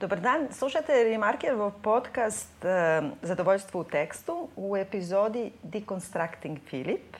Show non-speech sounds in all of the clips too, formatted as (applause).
Dobar dan, slušate Remarkerov podcast uh, Zadovoljstvo u tekstu u epizodi Deconstructing Filip.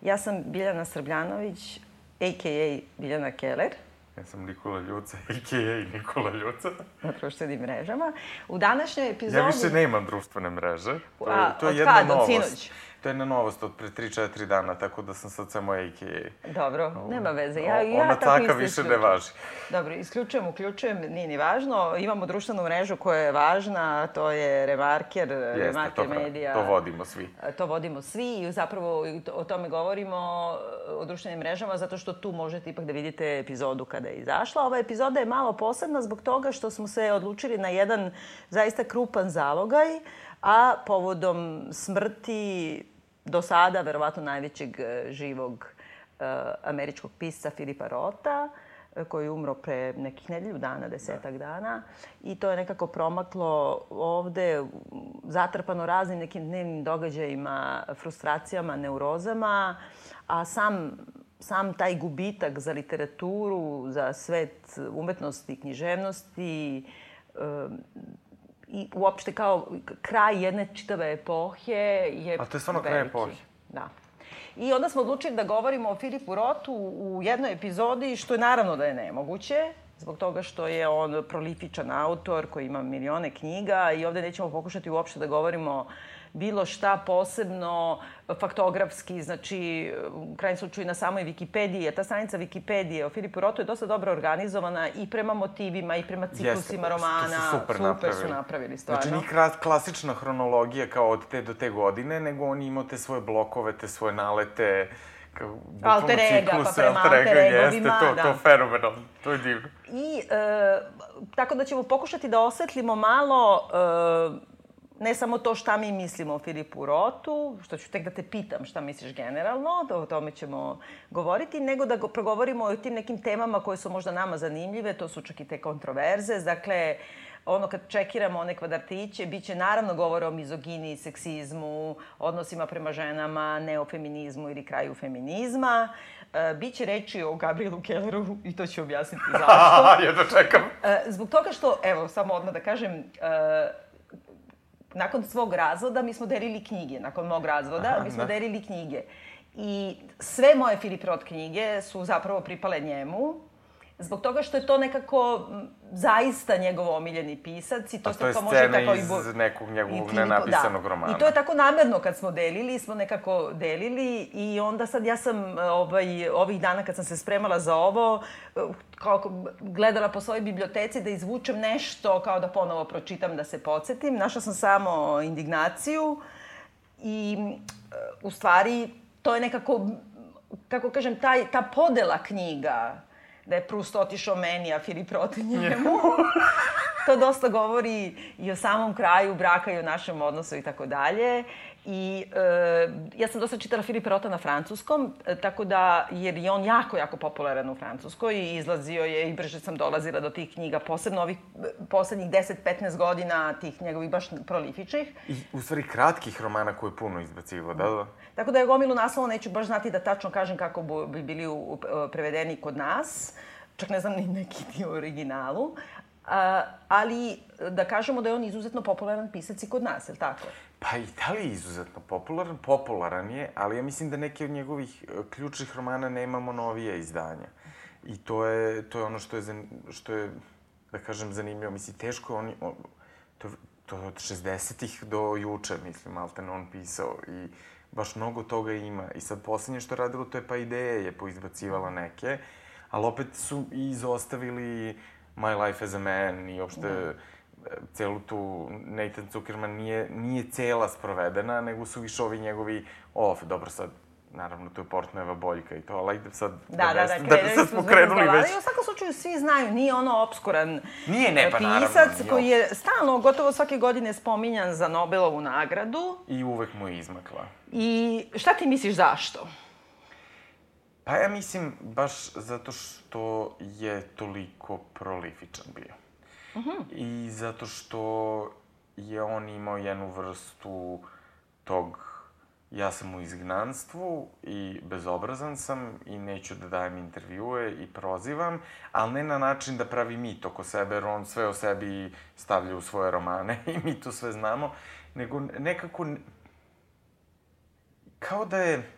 Ja sam Biljana Srbljanović, a.k.a. Biljana Keller. Ja sam Nikola Ljuca, a.k.a. Nikola Ljuca. Na društvenim mrežama. U današnjoj epizodi... Ja više nemam društvene mreže. To, A, to je jedna novost. Od sinoć? To je jedna novost od pre 3-4 dana, tako da sam sad samo AKA. Dobro, nema veze. Ja, ja Ona tako taka više ne važi. Dobro, isključujem, uključujem, nije ni važno. Imamo društvenu mrežu koja je važna, to je Remarker, Jeste, Remarker to, Media. To vodimo svi. To vodimo svi i zapravo o tome govorimo o društvenim mrežama zato što tu možete ipak da vidite epizodu kada je izašla. Ova epizoda je malo posebna zbog toga što smo se odlučili na jedan zaista krupan zalogaj, a povodom smrti do sada verovatno najvećeg e, živog uh, američkog pisca Filipa Rota, e, koji je umro pre nekih nedelju dana, desetak da. dana. I to je nekako promaklo ovde, zatrpano raznim nekim dnevnim događajima, frustracijama, neurozama, a sam sam taj gubitak za literaturu, za svet umetnosti, književnosti, i uopšte kao kraj jedne čitave epohe je A to je stvarno kraj epohe? Da. I onda smo odlučili da govorimo o Filipu Rotu u jednoj epizodi, što je naravno da je nemoguće, zbog toga što je on prolifičan autor koji ima milione knjiga i ovde nećemo pokušati uopšte da govorimo bilo šta posebno faktografski, znači u krajnjem slučaju na samoj Wikipediji, ta stranica Wikipedije o Filipu Rotu je dosta dobro organizovana i prema motivima i prema ciklusima Jeste, romana. Su super, super napravili. su napravili, stvarno. Znači, nije klasična hronologija kao od te do te godine, nego on imao te svoje blokove, te svoje nalete, alter ega, pa prema alter egovima. Jeste, to, da. to fenomenalno, to je divno. I, e, tako da ćemo pokušati da osvetlimo malo e, ne samo to šta mi mislimo o Filipu Rotu, što ću tek da te pitam šta misliš generalno, da o tome ćemo govoriti, nego da go, progovorimo o tim nekim temama koje su možda nama zanimljive, to su čak i te kontroverze. Dakle, ono kad čekiramo one kvadratiće, bit će naravno govore o mizogini, seksizmu, odnosima prema ženama, neofeminizmu ili kraju feminizma. E, biće reči o Gabrielu Kelleru i to ću objasniti (laughs) zašto. Jedno čekam. E, zbog toga što, evo, samo odmah da kažem, e, nakon svog razvoda mi smo delili knjige. Nakon mog razvoda Aha, mi smo da. delili knjige. I sve moje Filip Roth knjige su zapravo pripale njemu. Zbog toga što je to nekako zaista njegov omiljeni pisac i to, se to može tako i... iz nekog njegovog nenapisanog da. romana. I to je tako namerno kad smo delili, smo nekako delili i onda sad ja sam ovaj, ovih dana kad sam se spremala za ovo, kao gledala po svojoj biblioteci da izvučem nešto kao da ponovo pročitam da se podsjetim. Našla sam samo indignaciju i u stvari to je nekako, kako kažem, taj, ta podela knjiga da je Proust otišao meni, a Filip protiv njemu. to dosta govori i o samom kraju braka i o našem odnosu i tako dalje. I e, ja sam dosta čitala Filipa Rota na francuskom, e, tako da, jer je on jako, jako popularan u Francuskoj i izlazio je i brže sam dolazila do tih knjiga, posebno ovih e, poslednjih 10-15 godina tih njegovih baš prolifičnih. I u stvari kratkih romana koje je puno izbacivo, da, da? Tako da je gomilu naslova, neću baš znati da tačno kažem kako bi bili u, e, prevedeni kod nas, čak ne znam ni neki ti u originalu, A, ali da kažemo da je on izuzetno popularan pisac i kod nas, je li tako? Pa i da li je izuzetno popularan? Popularan je, ali ja mislim da neke od njegovih e, ključnih romana nemamo novije izdanja. I to je, to je ono što je, što je, da kažem, zanimljivo. Mislim, teško je on, on to, to od 60-ih do juče, mislim, Alten on pisao i baš mnogo toga ima. I sad poslednje što je radilo, to je pa ideje je poizbacivala neke, ali opet su i izostavili My Life as a Man i uopšte da celu tu Nathan Zuckerman nije, nije cela sprovedena, nego su više ovi njegovi off, dobro sad, naravno to je Portnoeva boljka i to, ali ajde sad da, da, da, da, da, sad smo krenuli već. Ali u svakom slučaju svi znaju, nije ono obskuran nije, ne, pa, pisac naravno, koji je stalno, gotovo svake godine spominjan za Nobelovu nagradu. I uvek mu je izmakla. I šta ti misliš zašto? Pa ja mislim baš zato što je toliko prolifičan bio. Uh -huh. I zato što je on imao jednu vrstu tog ja sam u izgnanstvu i bezobrazan sam i neću da dajem intervjue i prozivam, ali ne na način da pravi mit oko sebe, jer on sve o sebi stavlja u svoje romane (laughs) i mi to sve znamo, nego nekako kao da je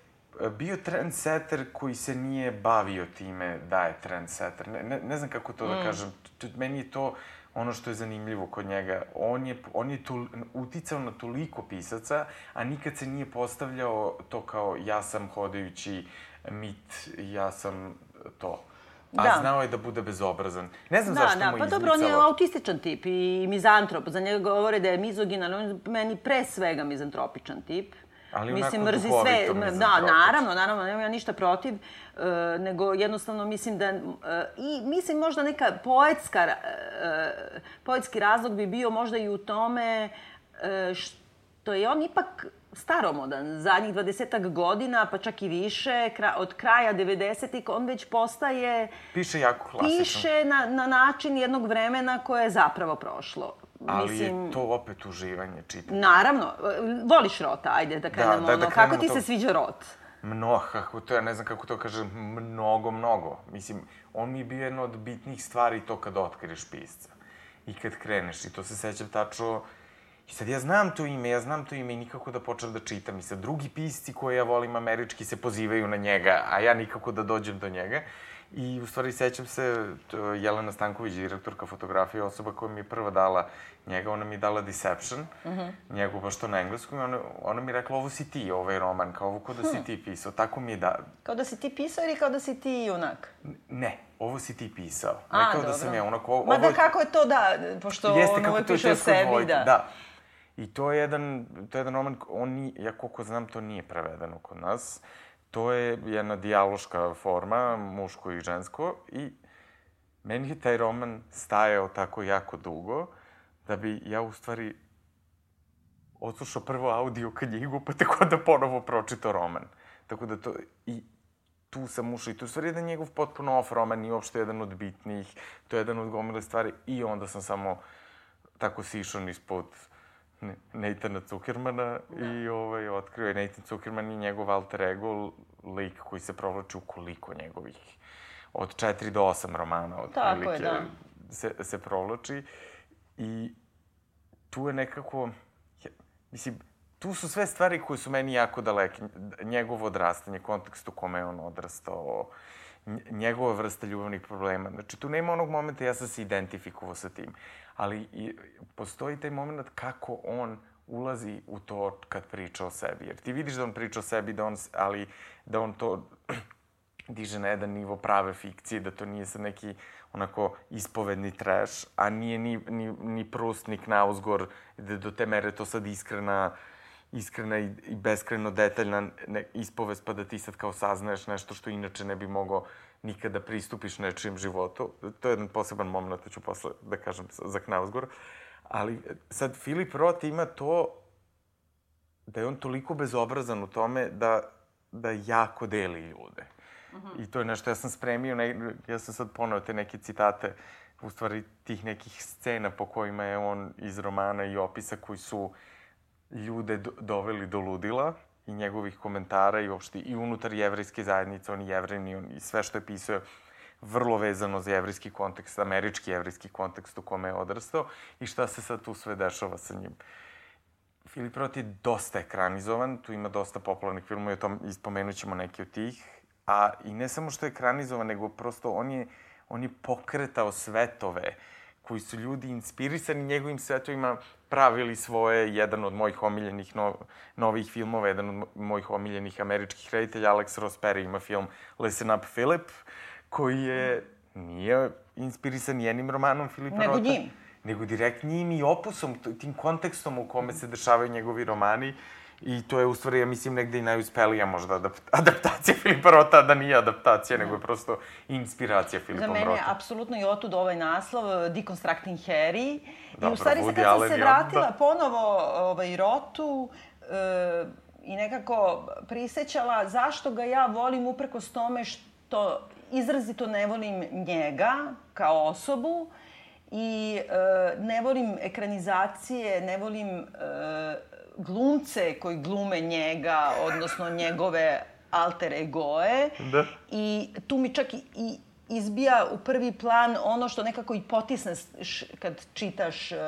bio trendsetter koji se nije bavio time da je trendsetter. Ne, ne, ne znam kako to da mm. da kažem. Meni je to ono što je zanimljivo kod njega. On je, on je tol, uticao na toliko pisaca, a nikad se nije postavljao to kao ja sam hodajući mit, ja sam to. A da. znao je da bude bezobrazan. Ne znam da, zašto da, mu je pa dobro, on je autističan tip i mizantrop. Za njega govore da je mizogin, ali on je meni pre svega mizantropičan tip. Ali mislim, mrzi sve. Da, naravno, naravno, nemam ja ništa protiv, uh, nego jednostavno mislim da... Uh, I mislim možda neka poetska, uh, poetski razlog bi bio možda i u tome uh, što je on ipak staromodan, zadnjih dvadesetak godina, pa čak i više, kra, od kraja 90-ih, on već postaje... Piše jako klasično. Piše na, na način jednog vremena koje je zapravo prošlo. Ali Mislim, je to opet uživanje čitanja. Naravno. Voliš Rota, ajde da krenemo. Da, da, da ono. Kako ti to... se sviđa Rot? Mnogo, kako to, ja ne znam kako to kažem, mnogo, mnogo. Mislim, on mi je bio jedna od bitnih stvari to kad otkriješ pisca. I kad kreneš, i to se sećam tačno, I sad ja znam to ime, ja znam to ime i nikako da počnem da čitam. I sad drugi pisci koje ja volim američki se pozivaju na njega, a ja nikako da dođem do njega. I u stvari sećam se, Jelena Stanković, direktorka fotografije, osoba koja mi je prva dala njega, ona mi je dala Deception, mhm. -huh. njegu baš to na engleskom, i ona, ona mi je rekla, ovo si ti, ovaj roman, kao ovo kao da si hm. ti pisao, tako mi je da... Kao da si ti pisao ili kao da si ti junak? Ne, ovo si ti pisao. A, ne kao dobro. da sam ja, onako... Ovo, Ma da kako je to da, pošto Jeste, on uvek piše o sebi, da. Da. I to je jedan, to je jedan roman, on, ja koliko znam, to nije prevedeno kod nas. Uh, to je jedna dijaloška forma, muško i žensko, i meni je taj roman stajao tako jako dugo, da bi ja u stvari odslušao prvo audio knjigu, pa tako da ponovo pročitao roman. Tako da to, i tu sam ušao, i to je stvari jedan njegov potpuno off roman, i uopšte jedan od bitnijih, to je jedan od gomile stvari, i onda sam samo tako sišao ispod Nathana Zuckermana da. i ovaj, otkrio je Nathan Zuckerman i njegov alter ego, lik koji se provlači u koliko njegovih, od 4 do 8 romana, od Tako prilike, je, da. se, se provlači. I tu je nekako, ja, mislim, tu su sve stvari koje su meni jako daleke. Njegovo odrastanje, kontekst u kome je on odrastao, njegova vrsta ljubavnih problema. Znači, tu nema onog momenta ja sam se identifikovao sa tim ali i, postoji taj moment kako on ulazi u to kad priča o sebi. Jer ti vidiš da on priča o sebi, da on, ali da on to (clears throat) diže na jedan nivo prave fikcije, da to nije sad neki onako ispovedni trash, a nije ni, ni, ni Proust, ni Knausgor, da do te mere to sad iskrena iskrena i, i beskreno detaljna ne, ispovest, pa da ti sad kao saznaješ nešto što inače ne bi mogao nikada pristupiš nečijem životu. To je jedan poseban moment, to ću posle da kažem za Knausgor. Ali sad Filip Roth ima to da je on toliko bezobrazan u tome da, da jako deli ljude. Uh -huh. I to je nešto, ja sam spremio, ne, ja sam sad ponao te neke citate, u stvari tih nekih scena po kojima je on iz romana i opisa koji su ljude do, doveli do ludila i njegovih komentara i uopšte i unutar jevrejske zajednice, on je jevrin i, on, i sve što je pisao vrlo vezano za jevrijski kontekst, američki jevrijski kontekst u kome je odrastao i šta se sad tu sve dešava sa njim. Filip Roth je dosta ekranizovan, tu ima dosta popularnih filmova i o tom ispomenut ćemo neke od tih. A i ne samo što je ekranizovan, nego prosto on je, on je pokretao svetove koji su ljudi inspirisani njegovim svetovima pravili svoje, jedan od mojih omiljenih no, novih filmova, jedan od mojih omiljenih američkih reditelja, Alex Ross Perry ima film Listen Up Philip, koji je, nije inspirisan jednim romanom Filipa Nego Rota. Nego njim. Nego direkt njim i opusom, tim kontekstom u kome se dešavaju njegovi romani. I to je u stvari, ja mislim, negde i najuspelija možda adaptacija (laughs) Filipa Rota, da nije adaptacija, nego je prosto inspiracija Filipa Rota. Za mene je apsolutno i otud ovaj naslov, Deconstructing Harry. Dobro, I u stvari se kad sam se vratila da. ponovo ovaj, Rotu, e, i nekako prisećala zašto ga ja volim uprkos tome što izrazito ne volim njega kao osobu i e, ne volim ekranizacije, ne volim e, glumce koji glume njega, odnosno njegove alter egoe. Da. I tu mi čak i, i izbija u prvi plan ono što nekako i potisne š, kad čitaš uh,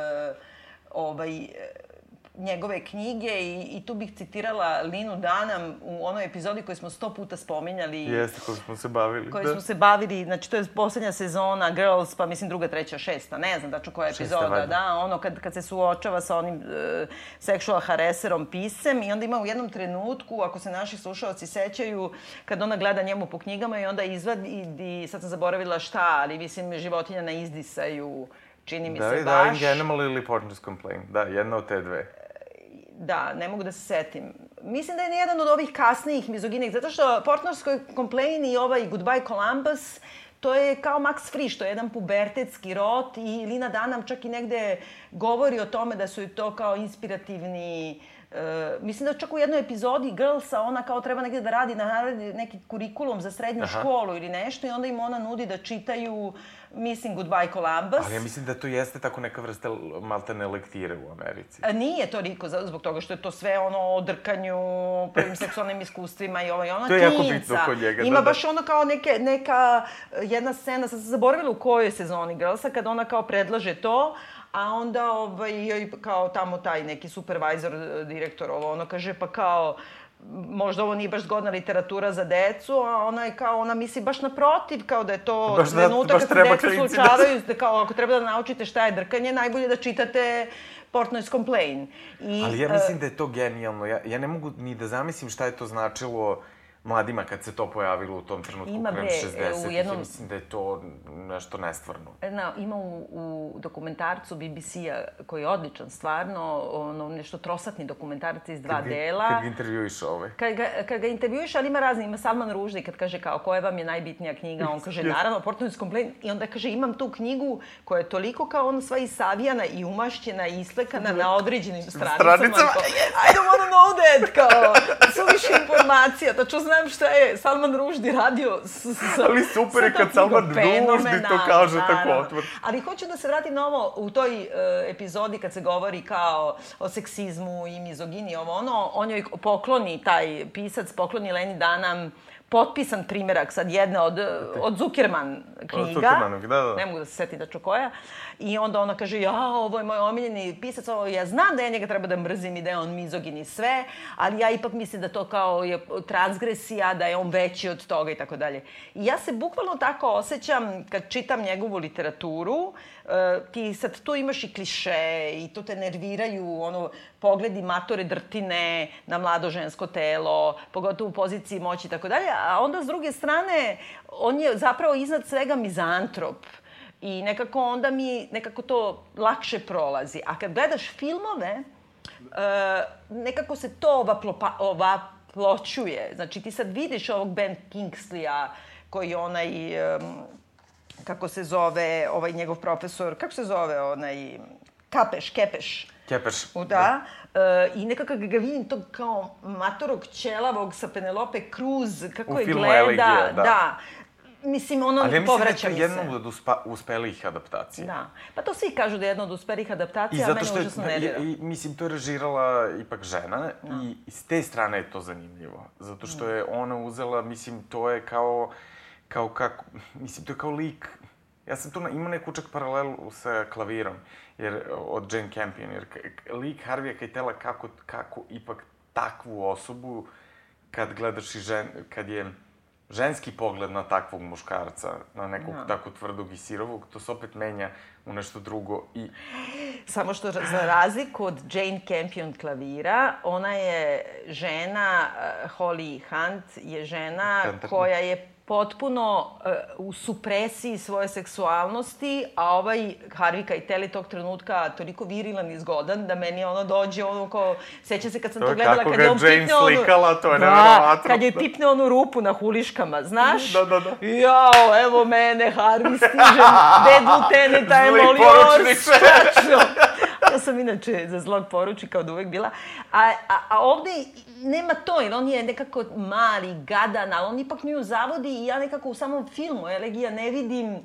ovaj, njegove knjige i, i tu bih citirala Linu Danam u onoj epizodi koju smo sto puta spominjali. Jeste, koju smo se bavili. Koju da. smo se bavili, znači to je poslednja sezona Girls, pa mislim druga, treća, šesta, ne znam tačno koja je Šesta, epizoda, valjda. da, ono kad, kad se suočava sa onim uh, sexual harasserom pisem i onda ima u jednom trenutku, ako se naši slušalci sećaju, kad ona gleda njemu po knjigama i onda izvadi, sad sam zaboravila šta, ali mislim životinja na izdisaju, čini mi Da se li baš. Dying Animal ili Partner's Complaint? Da, jedna od te dve. Da, ne mogu da se setim. Mislim da je jedan od ovih kasnijih mizoginih, zato što Portnorskoj Complain i ovaj Goodbye Columbus, to je kao Max Frisch, to je jedan pubertetski rot i Lina Danam čak i negde govori o tome da su to kao inspirativni Uh, mislim da čak u jednoj epizodi Girlsa ona kao treba negde da radi na neki kurikulum za srednju Aha. školu ili nešto i onda im ona nudi da čitaju Missing Goodbye Columbus. Ali ja mislim da to jeste tako neka vrsta maltene lektire u Americi. A nije to Riko, zbog toga što je to sve ono o drkanju, prvim (laughs) seksualnim iskustvima i ovo i ono. To je jako bitno kod njega, Ima da, da. baš ono kao neke, neka, jedna scena, sam zaboravila u kojoj sezoni Girlsa, kad ona kao predlaže to, a onda ovaj, joj kao tamo taj neki supervisor, eh, direktor, ovo, ono kaže pa kao, možda ovo nije baš zgodna literatura za decu, a ona je kao, ona misli baš naprotiv, kao da je to Baš da- trenutak baš kad se deca klinci da suočavaju, da kao ako treba da naučite šta je drkanje, najbolje da čitate Portnoy's Complain. I, Ali ja mislim da je to genijalno. Ja, ja ne mogu ni da zamislim šta je to značilo mladima kad se to pojavilo u tom trenutku Ima, bre, 60-ih. u jednom- Ja mislim da je to nešto nestvarno. Na, ima u, u dokumentarcu BBC-a, koji je odličan, stvarno, ono, nešto trosatni dokumentarac iz dva Kad ga- dela. Kad ga intervjuiš ovaj. Kad ga, kad ga intervjuiš, ali ima razni, ima Salman Ruždi kad kaže kao koja vam je najbitnija knjiga, on (laughs) kaže naravno Portnoy's Complaint i onda kaže imam tu knjigu koja je toliko kao ono sva isavijana i umašćena i islekana na određenim stranicama. Stranicama, I don't wanna know that, kao suviše informacija, tačno znam šta je Salman Ruždi radio s, s, Ali super je kad Salman. Rushdie to kaže tako naravno. otvoreno. Ali hoću da se vratim na ovo, u toj uh, epizodi kad se govori kao o seksizmu i mizogini, ovo ono, on joj pokloni, taj pisac pokloni Leni Danam potpisan primerak sad jedne od, od Zuckerman knjiga. Zuckermanovih, da, da. Ne mogu da se setim tačno koja. I onda ona kaže, ja, ovo je moj omiljeni pisac, ovo, ja znam da ja njega treba da mrzim i da je on mizogin i sve, ali ja ipak mislim da to kao je transgresija, da je on veći od toga i tako dalje. I ja se bukvalno tako osjećam kad čitam njegovu literaturu, e, ti sad tu imaš i kliše i to te nerviraju, ono, pogledi matore drtine na mlado žensko telo, pogotovo u poziciji moći i tako dalje, a onda s druge strane, on je zapravo iznad svega mizantrop. I nekako onda mi, nekako to lakše prolazi. A kad gledaš filmove, e, nekako se to ovaplopa, ovaploćuje. Znači ti sad vidiš ovog Ben Kingsleya koji onaj, em, kako se zove, ovaj njegov profesor, kako se zove onaj, Kapeš, Kepeš. Kepeš. U, da. E, I nekako ga vidim tog kao matorog ćelavog sa Penelope Cruz, kako U je filmu gleda. Elegija, da. da. Mislim, ono, Ali ja mislim da je to jedna od uspa, uspelih adaptacija. Da. Pa to svi kažu da je jedna od uspelih adaptacija, a mene što je, užasno nervira. i, mislim, to je režirala ipak žena i, i s te strane je to zanimljivo. Zato što je ona uzela, mislim, to je kao, kao kako, mislim, to je kao lik, ja sam tu imao neku čak paralelu sa klavirom, jer, od Jane Campion, jer lik Harvija Keitela kako, kako ipak takvu osobu, kad gledaš i žen, kad je ženski pogled na takvog muškarca, na nekog Da. tako tvrdog i sirovog, to se opet menja u nešto drugo i Samo što za razliku od Jane Campion klavira, ona je žena, uh, Holly Hunt je žena Fantastično. koja je potpuno uh, u supresiji svoje seksualnosti, a ovaj Harvey Keitel je tog trenutka toliko virilan i zgodan da meni ono dođe ono kao, seća se kad sam To to, gledala, kad je on Jane pipne onu... slikala, to je da, kad je pipne onu rupu na huliškama, znaš? Da, da, da. Jao, evo mene, Harvey stiže, dead lieutenant, I'm all yours. Tačno. Ja sam inače za zlog poručnika od uvek bila. A, a, a ovde nema to, jer on je nekako mali, gadan, ali on ipak nju zavodi i ja nekako u samom filmu Elegija ne vidim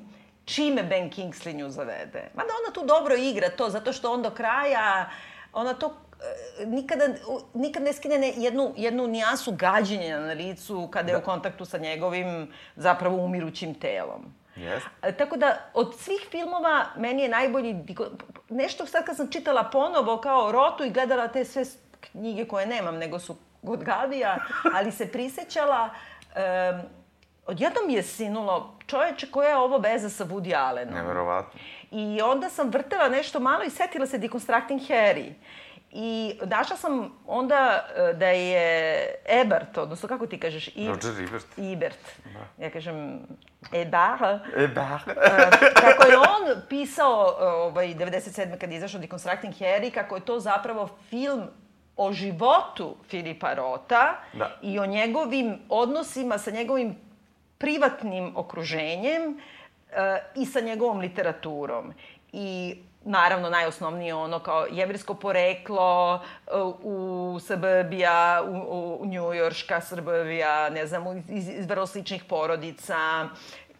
čime Ben Kingsley nju zavede. Mada ona tu dobro igra to, zato što on do kraja, ona to nikada, nikad ne skine ne, jednu, jednu nijansu gađenja na licu kada je da. u kontaktu sa njegovim zapravo umirućim telom. Yes. Tako da, od svih filmova, meni je najbolji... Nešto sad kad sam čitala ponovo kao rotu i gledala te sve knjige koje nemam, nego su kod Gavija, (laughs) ali se prisećala... Um, odjednom mi je sinulo, čoveče, koja je ovo veza sa Woody Allenom? Neverovatno. I onda sam vrtela nešto malo i setila se Deconstructing Harry. I našla sam onda e, da je Ebert, odnosno kako ti kažeš? I... Roger Ebert. Ebert. Da. Ja kažem Ebert. Ebert. kako je on pisao ovaj, 97. kad je izašao Deconstructing Harry, kako je to zapravo film o životu Filipa Rota da. i o njegovim odnosima sa njegovim privatnim okruženjem uh, i sa njegovom literaturom. I naravno najosnovnije ono kao jevrijsko poreklo u Srbija, u, u njujorška Srbija, ne znam, iz, iz vrlo sličnih porodica,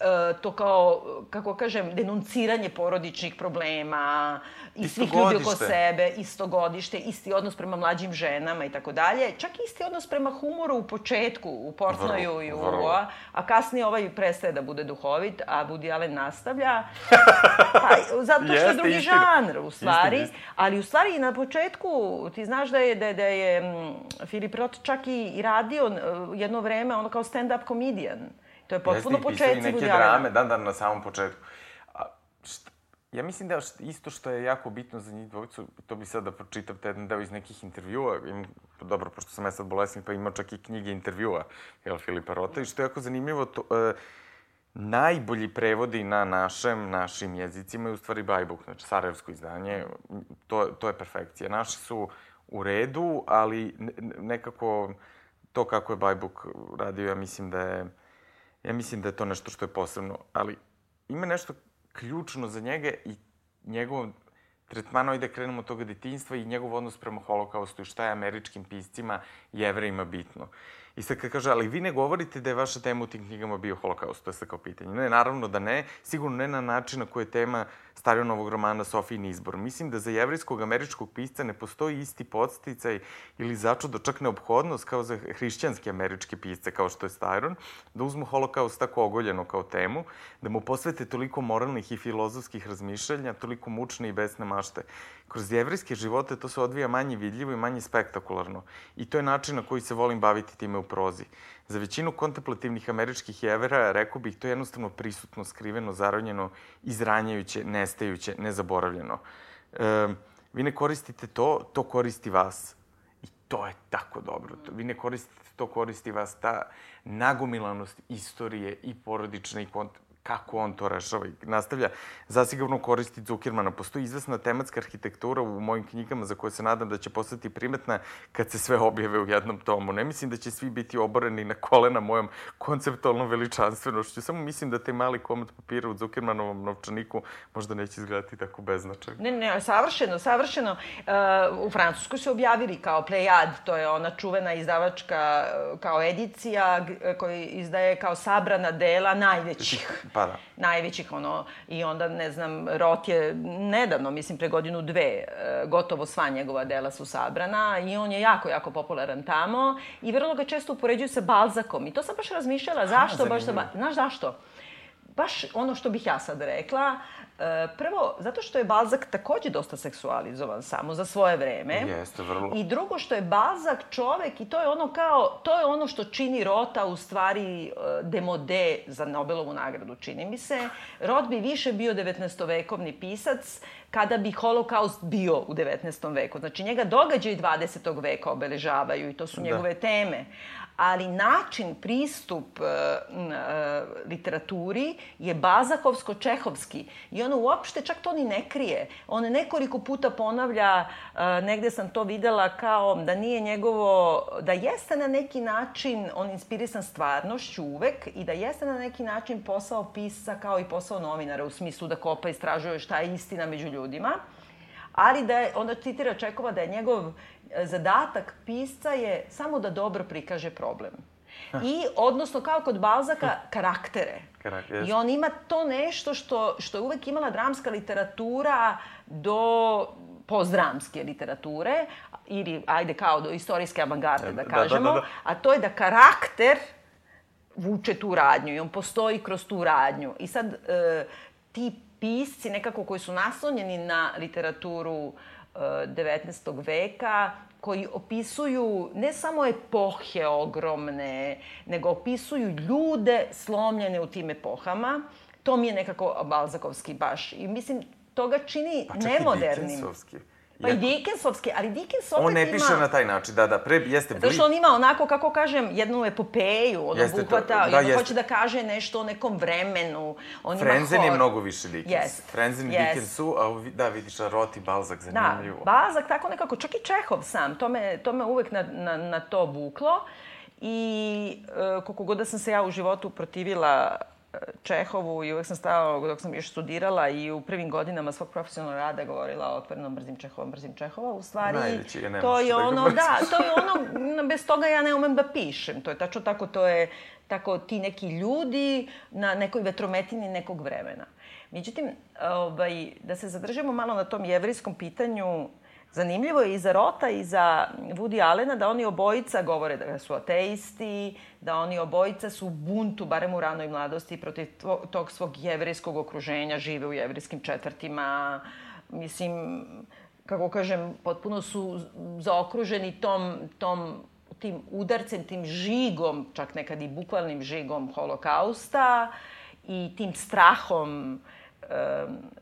E, to kao, kako kažem, denunciranje porodičnih problema i svih ljudi oko sebe, isto godište, isti odnos prema mlađim ženama i tako dalje. Čak isti odnos prema humoru u početku, u Portnoju i u vrlo. a kasnije ovaj prestaje da bude duhovit, a Woody Allen nastavlja. (laughs) Pa, zato što je drugi istina. žanr, u stvari. Istina, istina. Ali u stvari na početku, ti znaš da je, da, da je Filip Roth čak i, i radio jedno vreme ono kao stand-up comedian. To je potpuno početci Jeste, neke drame, dan dan na samom početku. A, šta, ja mislim da isto što je jako bitno za njih dvojicu, to bi sad da pročitam te jedan deo iz nekih intervjua, im, dobro, pošto sam ja sad bolesnik, pa imao čak i knjige intervjua, jel, Filipa Rota, i što je jako zanimljivo, to, e, najbolji prevodi na našem, našim jezicima je u stvari Bajbuk, znači sarajevsko izdanje, to, to je perfekcija. Naši su u redu, ali nekako to kako je Bajbuk radio, ja mislim da je Ja mislim da je to nešto što je posebno, ali ima nešto ključno za njega i njegovom tretmanu, i da krenemo od toga detinjstva i njegov odnos prema holokaustu i šta je američkim piscima i jevrejima bitno. I sad kad kaže, ali vi ne govorite da je vaša tema u tim knjigama bio holokaust, to je sad kao pitanje. Ne, naravno da ne, sigurno ne na način na koji je tema Starionovog romana Sofijin izbor. Mislim da za jevrijskog američkog pisca ne postoji isti podsticaj ili začudo, čak neophodnost kao za hrišćanske američke pisce, kao što je Staron, da uzmu holokaust tako ogoljeno kao temu, da mu posvete toliko moralnih i filozofskih razmišljanja, toliko mučne i besne mašte. Kroz jevrijske živote to se odvija manje vidljivo i manje spektakularno. I to je način na koji se volim baviti time u prozi. Za većinu kontemplativnih američkih jevera, rekao bih, to je jednostavno prisutno, skriveno, zaronjeno, izranjajuće, nestajuće, nezaboravljeno. E, vi ne koristite to, to koristi vas. I to je tako dobro. Vi ne koristite to, koristi vas ta nagomilanost istorije i porodične i kont kako on to rešava i nastavlja zasigurno koristi Zuckermana. Postoji izvesna tematska arhitektura u mojim knjigama za koje se nadam da će postati primetna kad se sve objave u jednom tomu. Ne mislim da će svi biti oboreni na kolena mojom konceptualnom veličanstvenošću. Samo mislim da taj mali komad papira u Zuckermanovom novčaniku možda neće izgledati tako beznačajno. Ne, ne, savršeno, savršeno. Uh, u Francuskoj su objavili kao Plejad, to je ona čuvena izdavačka uh, kao edicija koji izdaje kao sabrana dela najvećih Pa da. Najvećih, ono, i onda, ne znam, Rot je nedavno, mislim, pre godinu dve, e, gotovo sva njegova dela su sabrana i on je jako, jako popularan tamo i vrlo ga često upoređuju sa Balzakom. I to sam baš razmišljala, zašto Aha, baš sa... Znaš zašto? Baš ono što bih ja sad rekla, prvo, zato što je Balzak takođe dosta seksualizovan samo za svoje vreme. Jeste, vrlo. I drugo što je Balzak čovek i to je ono kao, to je ono što čini Rota u stvari e, demode za Nobelovu nagradu, čini mi se. Rot bi više bio 19-vekovni pisac kada bi holokaust bio u 19. veku. Znači, njega događaj 20. veka obeležavaju i to su da. njegove da. teme ali način, pristup e, e, literaturi je bazakovsko-čehovski i ono uopšte čak to ni ne krije. On nekoliko puta ponavlja, e, negde sam to videla kao da nije njegovo, da jeste na neki način on inspirisan stvarnošću uvek i da jeste na neki način posao pisca kao i posao novinara u smislu da kopa istražuje šta je istina među ljudima ali da je, onda citira Čekova da je njegov zadatak pisca je samo da dobro prikaže problem. I, odnosno, kao kod Balzaka, (laughs) karaktere. Karakter, I on ima to nešto što, što je uvek imala dramska literatura do pozdramske literature, ili, ajde, kao do istorijske avangarde, da Da, da, kažemo, da, da. a to je da karakter vuče tu radnju i on postoji kroz tu radnju. I sad e, ti pisci nekako koji su naslonjeni na literaturu e, 19. veka, koji opisuju ne samo epohe ogromne, nego opisuju ljude slomljene u tim epohama. To mi je nekako Balzakovski baš. I mislim, to ga čini Pa čak nemodernim. i Dickensovski. Pa i Dickensovski, ali Dickens opet On ne ima... piše na taj način, da, da, pre, jeste Zato što on ima onako, kako kažem, jednu epopeju, ono Jeste to, buhvata, da, jeste. hoće da kaže nešto o nekom vremenu. On Frenzen ima je mnogo više Dickens. Jest, Frenzen i jest. Dickens su, a da, vidiš, a Roti, Balzak, Da, zanimljivo. Balzak tako nekako, čak i Čehov sam, to me, to me uvek na, na, na to vuklo. I e, koliko god da sam se ja u životu protivila Čehovu i uvek sam stala, dok sam još studirala i u prvim godinama svog profesionalnog rada govorila otvoreno mrzim Čehova, mrzim Čehova. U stvari, Najveći nemaš to je da ono, da, to je ono, bez toga ja ne umem da pišem. To je tačno tako, to je tako ti neki ljudi na nekoj vetrometini nekog vremena. Međutim, ovaj, da se zadržimo malo na tom jevrijskom pitanju, zanimljivo je i za Rota i za Woody Allena da oni obojica govore da su ateisti, da oni obojica su buntu, barem u ranoj mladosti, protiv to- tog svog jevrijskog okruženja, žive u jevrijskim četvrtima. Mislim, kako kažem, potpuno su zaokruženi tom, tom tim udarcem, tim žigom, čak nekad i bukvalnim žigom holokausta i tim strahom em,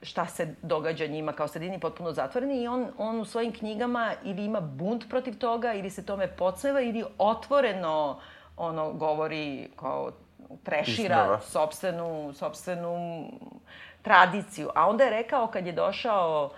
šta se događa njima kao sredini potpuno zatvoreni i on, on u svojim knjigama ili ima bunt protiv toga ili se tome podsmeva ili otvoreno ono govori kao trešira Ismeva. sopstvenu, sopstvenu tradiciju. A onda je rekao kad je došao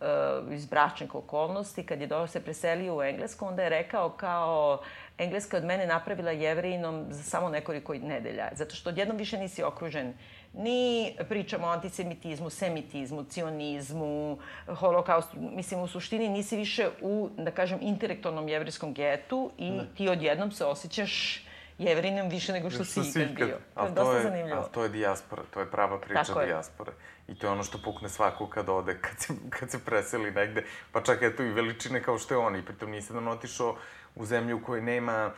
uh, iz bračnih okolnosti, kad je došao se preselio u Englesku, onda je rekao kao Engleska od mene napravila jevrijinom za samo nekoliko nedelja. Zato što odjednom više nisi okružen ni pričamo o antisemitizmu, semitizmu, cionizmu, holokaustu. Mislim, u suštini nisi više u, da kažem, intelektualnom jevrijskom getu i Da. ti odjednom se osjećaš jevrinom više nego što si ikad bio. To je dosta je, zanimljivo. Ali to je dijaspora, to je prava priča Tako je. dijaspore. I to je ono što pukne svako kad ode, kad se, kad se preseli negde. Pa čak eto i veličine kao što je on. I pritom nisi da otišao u zemlju u kojoj nema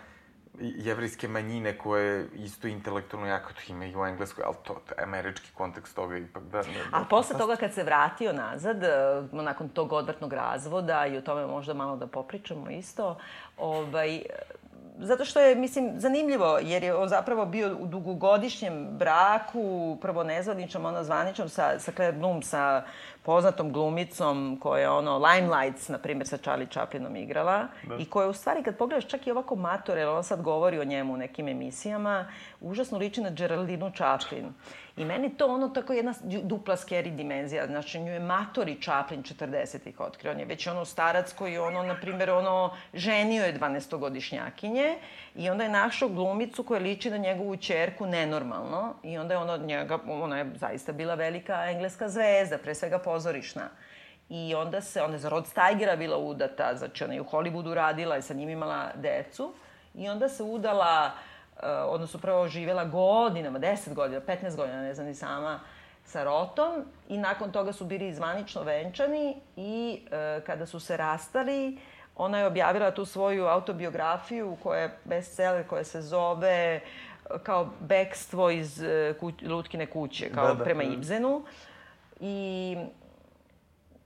jevrijske manjine koje isto intelektualno jako to ima i u Engleskoj, ali to, to američki kontekst toga ipak da... Ne, A posle toga kad se vratio nazad, e, nakon tog odvrtnog razvoda i o tome možda malo da popričamo isto, ovaj, e, zato što je, mislim, zanimljivo, jer je on zapravo bio u dugogodišnjem braku, prvo nezvaničnom, ono zvaničnom, sa, sa Claire Bloom, sa poznatom glumicom koja je ono Limelights, na primjer, sa Charlie Chaplinom igrala da. i koja u stvari, kad pogledaš čak i ovako mator, jer on sad govori o njemu u nekim emisijama, užasno liči na Geraldinu Chaplin. I meni to ono tako jedna dupla scary dimenzija. Znači, nju je matori Chaplin 40-ih otkrio. On je već ono starac koji ono, na primjer, ono, ženio je 12-godišnjakinje i onda je našao glumicu koja liči na njegovu čerku nenormalno i onda je ono njega, ona je zaista bila velika engleska zvezda, pre svega pozorišna. I onda se, onda je za Rod Steigera bila udata, znači ona je u Hollywoodu radila i sa njim imala decu. I onda se udala, uh, odnosno prvo živela godinama, 10 godina, 15 godina, ne znam ni sama, sa Rotom. I nakon toga su bili zvanično venčani i uh, kada su se rastali, ona je objavila tu svoju autobiografiju koja je bestseller, koja se zove uh, kao bekstvo iz uh, kuć, Lutkine kuće, kao da, da, prema Ibzenu. I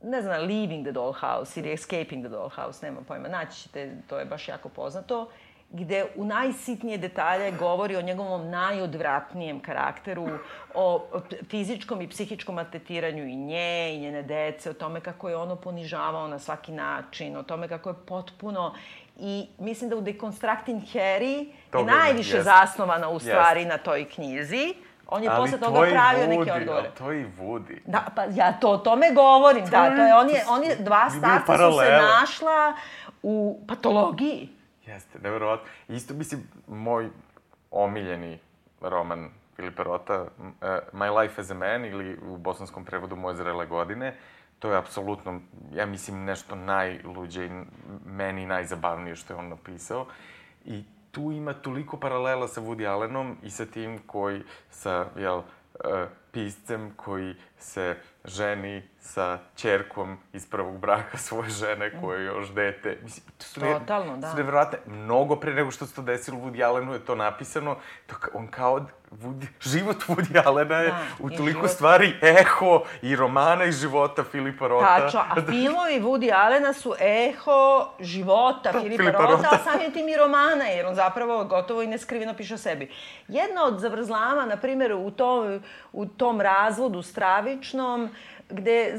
ne znam, Leaving the Dollhouse ili Escaping the Dollhouse, nema pojma, naći ćete, to je baš jako poznato, gde u najsitnije detalje govori o njegovom najodvratnijem karakteru, o fizičkom i psihičkom maltretiranju i nje i njene dece, o tome kako je ono ponižavao na svaki način, o tome kako je potpuno I mislim da u Deconstructing Harry je najviše yes. zasnovana u stvari yes. na toj knjizi. On je ali posle toga pravio Woody, neke odgovore. Ali to i Woody. Da, pa ja to o tome govorim, to da, to je, on je, on je, dva starca su se našla u patologiji. Jeste, nevjerovatno. Isto, mislim, moj omiljeni roman Filipa Rota, uh, My Life as a Man, ili u bosanskom prevodu Moje zrele godine, to je apsolutno, ja mislim, nešto najluđe i meni najzabavnije što je on napisao. I tu ima toliko paralela sa Woody Allenom i sa tim koji, sa, jel, uh, piscem koji se ženi sa čerkom iz prvog braka svoje žene koje je još dete. Mislim, to su Totalno, da. Su nevjerojatne. Mnogo pre nego što se to desilo Woody Allenu je to napisano. To, on kao Woody, život Woody Allena je Da, u toliko život- stvari eho i romana i života Filipa Rota. Tačno, a (laughs) filmovi Woody Allena su eho života Filipa, Filipa Rota, Rota. a samim tim i romana, jer on zapravo gotovo i neskriveno piše o sebi. Jedna od zavrzlama, na primjer, u tom, u tom razvodu stravičnom, gde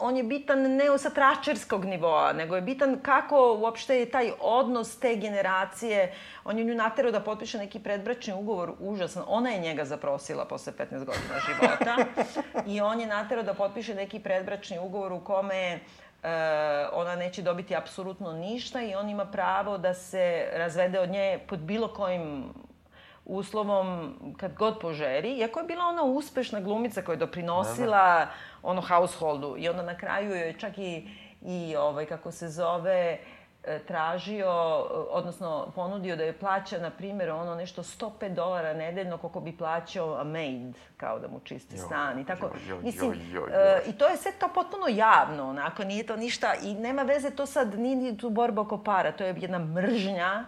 on je bitan ne sa tračerskog nivoa, nego je bitan kako uopšte je taj odnos te generacije. On je nju naterao da potpiše neki predbračni ugovor, užasan. Ona je njega zaprosila posle 15 godina života. (laughs) I on je naterao da potpiše neki predbračni ugovor u kome e, ona neće dobiti apsolutno ništa i on ima pravo da se razvede od nje pod bilo kojim uslovom kad god požeri, iako je bila ona uspešna glumica koja je doprinosila ono householdu i onda na kraju je čak i, i ovaj, kako se zove, e, tražio, odnosno ponudio da je plaća, na primjer, ono nešto 105 dolara nedeljno koliko bi plaćao a maid, kao da mu čisti stan i tako. joj, joj, Mislim, e, joj. i to je sve to potpuno javno, onako, nije to ništa, i nema veze to sad, nije ni tu borba oko para, to je jedna mržnja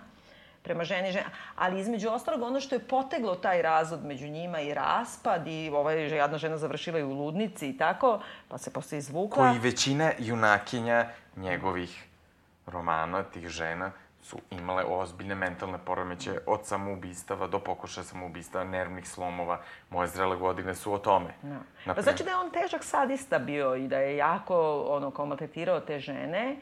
prema ženi, žena. Ali između ostalog, ono što je poteglo taj razvod među njima i raspad i ovaj jadna žena završila i u ludnici i tako, pa se posle izvukla. Koji većina junakinja njegovih romana, tih žena, su imale ozbiljne mentalne poremeće od samoubistava do pokušaja samoubistava, nervnih slomova. Moje zrele godine su o tome. Da. Pa znači da je on težak sadista bio i da je jako ono, kao maltretirao te žene,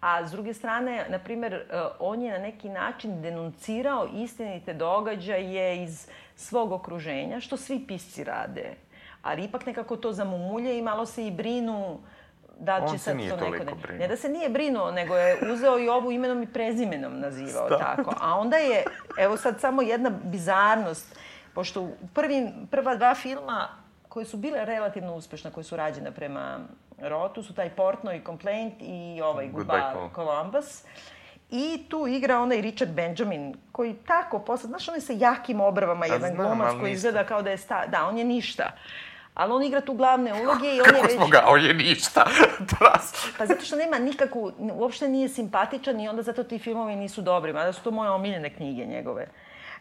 a s druge strane, na primer, e, on je na neki način denuncirao istinite događaje iz svog okruženja, što svi pisci rade. Ali ipak nekako to zamumulje i malo se i brinu da će On se sad nije to neko... Ne, brinuo. ne da se nije brinuo, nego je uzeo i ovu imenom i prezimenom nazivao Šta? tako. A onda je, evo sad samo jedna bizarnost, pošto u prvim, prva dva filma koje su bile relativno uspešne, koje su rađene prema Rotu, su taj Portnoy Complaint i ovaj Goodbye, Columbus. I tu igra onaj Richard Benjamin, koji tako posle, znaš, on je sa jakim obrvama, jedan znam, glumac koji izgleda kao da je sta... Da, on je ništa. Ali on igra tu glavne uloge i on je Kako već... smo ga, on je ništa. (laughs) Pa zato što nema nikakvu, uopšte nije simpatičan i onda zato ti filmovi nisu dobri, mada su to moje omiljene knjige njegove.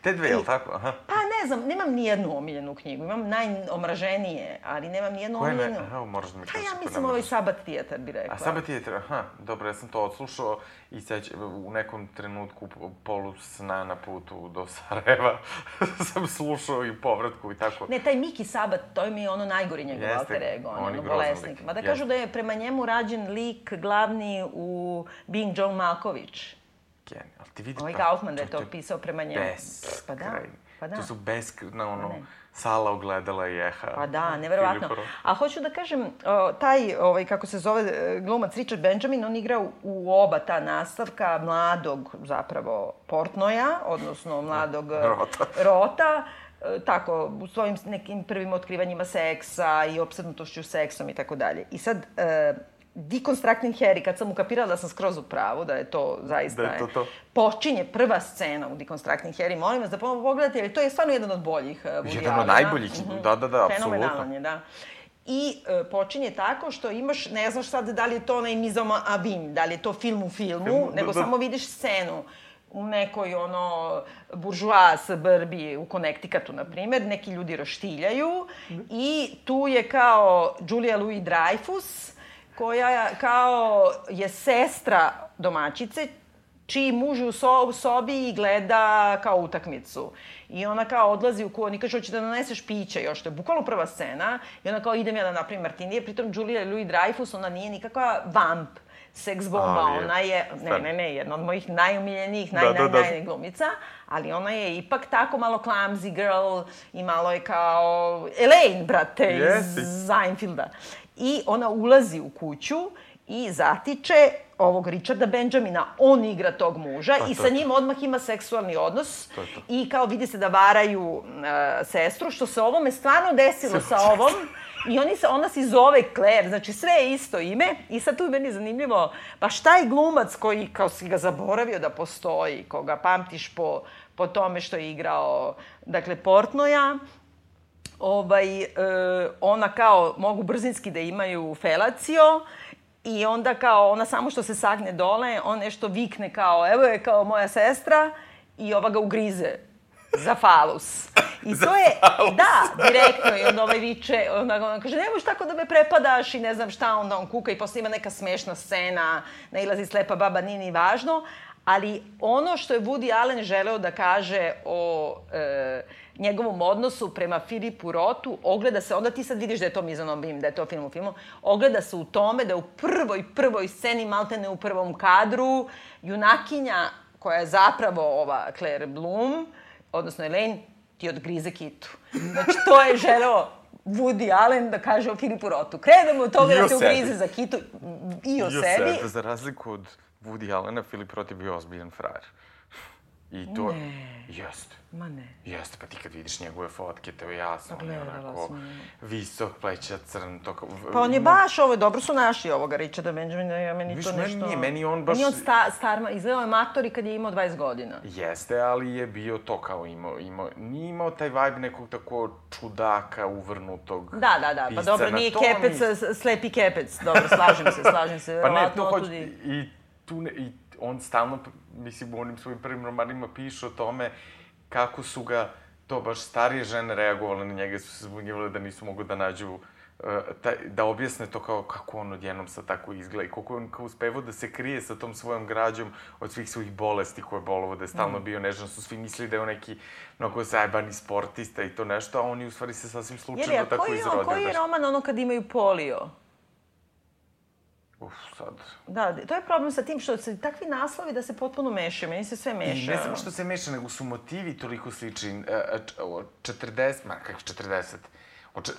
Te dve, jel tako? Aha. Pa ne znam, nemam ni jednu omiljenu knjigu, imam najomraženije, ali nemam ni jednu Koje ne? omiljenu. Aha, moraš da mi Pa kažeš ja mislim ovaj. Sabat Theater bi rekla. A Sabat je, aha, dobro, ja sam to odslušao i seć, u nekom trenutku polu sna na putu do Sarajeva (laughs) sam slušao i povratku i tako. Ne, taj Miki Sabat, to je mi ono najgori njegov Jeste, alter ego, on on je bolesnik. Mada kažu da je prema njemu rađen lik glavni u Being John Malkovich. Genij. Ali ti vidi... Ovaj Kaufman da je to pisao prema njemu. Pa da, beskrajni. Pa da. To su beskrajna, ono, ne. sala ogledala i eha. Pa da, neverovatno. A hoću da kažem, o, taj, ovaj, kako se zove, e, glumac Richard Benjamin, on igra u, u oba ta nastavka mladog, zapravo, Portnoja, odnosno mladog e, Rota. (laughs) Rota e, tako, u svojim nekim prvim otkrivanjima seksa i opsednutošću seksom i tako dalje. I sad, e, Deconstructing Harry, kad sam ukapirala da sam skroz u pravu, da je to zaista... Da je to to. Počinje prva scena u Deconstructing Harry, molim vas da ponovo pogledate, jer to je stvarno jedan od boljih uh, Jedan od najboljih, da, da, da, Fenomenalan apsolutno. je, da. I e, počinje tako što imaš, ne znaš sad da li je to onaj mizoma avim, da li je to film u filmu, Film, nego da, da. samo vidiš scenu u nekoj ono buržoa suburbi u Connecticutu, na primjer, neki ljudi roštiljaju i tu je kao Julia Louis Dreyfus, koja kao je sestra domaćice, čiji muž u, so, sobi i gleda kao utakmicu. I ona kao odlazi u kuvan i kaže, hoće da naneseš piće još, to je bukvalno prva scena. I ona kao, idem ja da napravim martinije, pritom Julia Louis Dreyfus, ona nije nikakva vamp, seks bomba, Ali ona je, ne, ne, ne, jedna od mojih najumiljenijih, naj, Da, naj, da, da. naj, glumica, ali ona je ipak tako malo clumsy girl i malo je kao Elaine, brate, Jeste. iz Seinfelda. I ona ulazi u kuću i zatiče ovog Richarda Benjamina, on igra tog muža Pa i sa njim odmah ima seksualni odnos To to. i kao vidi se da varaju e, sestru, što se ovome stvarno desilo sa ovom I oni se, ona se zove Claire, znači sve je isto ime. I sad tu je meni zanimljivo, pa šta je glumac koji, kao si ga zaboravio da postoji, koga pamtiš po, po tome što je igrao, dakle, Portnoja, ovaj, e, ona kao mogu brzinski da imaju felacio i onda kao ona samo što se sagne dole, on nešto vikne kao evo je kao moja sestra i ova ga ugrize za falus. I (laughs) to je, da, direktno, i onda ovaj viče, onda on kaže, nemoj tako da me prepadaš i ne znam šta, onda on kuka i posle ima neka smešna scena, nailazi slepa baba, nije ni važno, ali ono što je Woody Allen želeo da kaže o e, njegovom odnosu prema Filipu Rotu, ogleda se, onda ti sad vidiš da je to Mizanobim, da je to film u filmu, ogleda se u tome da u prvoj, prvoj sceni, maltene u prvom kadru, junakinja koja je zapravo ova Claire Bloom, odnosno Elaine, ti odgrize kitu. Znači, to je želeo Woody Allen da kaže o Filipu Rotu. Krenemo od toga da te ugrize za kitu i o, I o sebi. sebi. Za razliku od Woody Allena, Filip Roth je bio ozbiljan frajer. I to... Ne. Jeste. Ma ne. Jeste, pa ti kad vidiš njegove fotke, to je jasno. On je onako visok, pleća, crn, to kao... Pa on je baš, ovo, dobro su naši ovoga Richarda Benjamina, ja meni Viš, to nešto... Meni nije, meni on baš... Meni on sta, star, izgledao je matori kad je imao 20 godina. Jeste, ali je bio to kao imao, imao, nije imao taj vibe nekog tako čudaka, uvrnutog Da, da, da, pa dobro, nije kepec, mi... slepi kepec, dobro, slažem se, slažem se, (laughs) pa ne, to hoće, i tu ne, i on stalno, mislim, u onim svojim prvim romanima piše o tome kako su ga, to baš starije žene reagovale na njega, su se zbunjivale da nisu mogu da nađu taj, da objasne to kao kako on odjednom sad tako izgleda i koliko on kao uspevao da se krije sa tom svojom građom od svih svojih bolesti koje je bolovo, da je stalno mm. bio nežan, su svi mislili da je on neki mnogo zajebani sportista i to nešto, a on je u stvari se sasvim slučajno tako izrodio. Jeli, a koji je roman ono kad imaju polio? Uf, sad. Da, to je problem sa tim što se takvi naslovi da se potpuno mešaju. Meni se sve meša. I ne samo što se meša, nego su motivi toliko slični. E, 40, ma kako 40, od,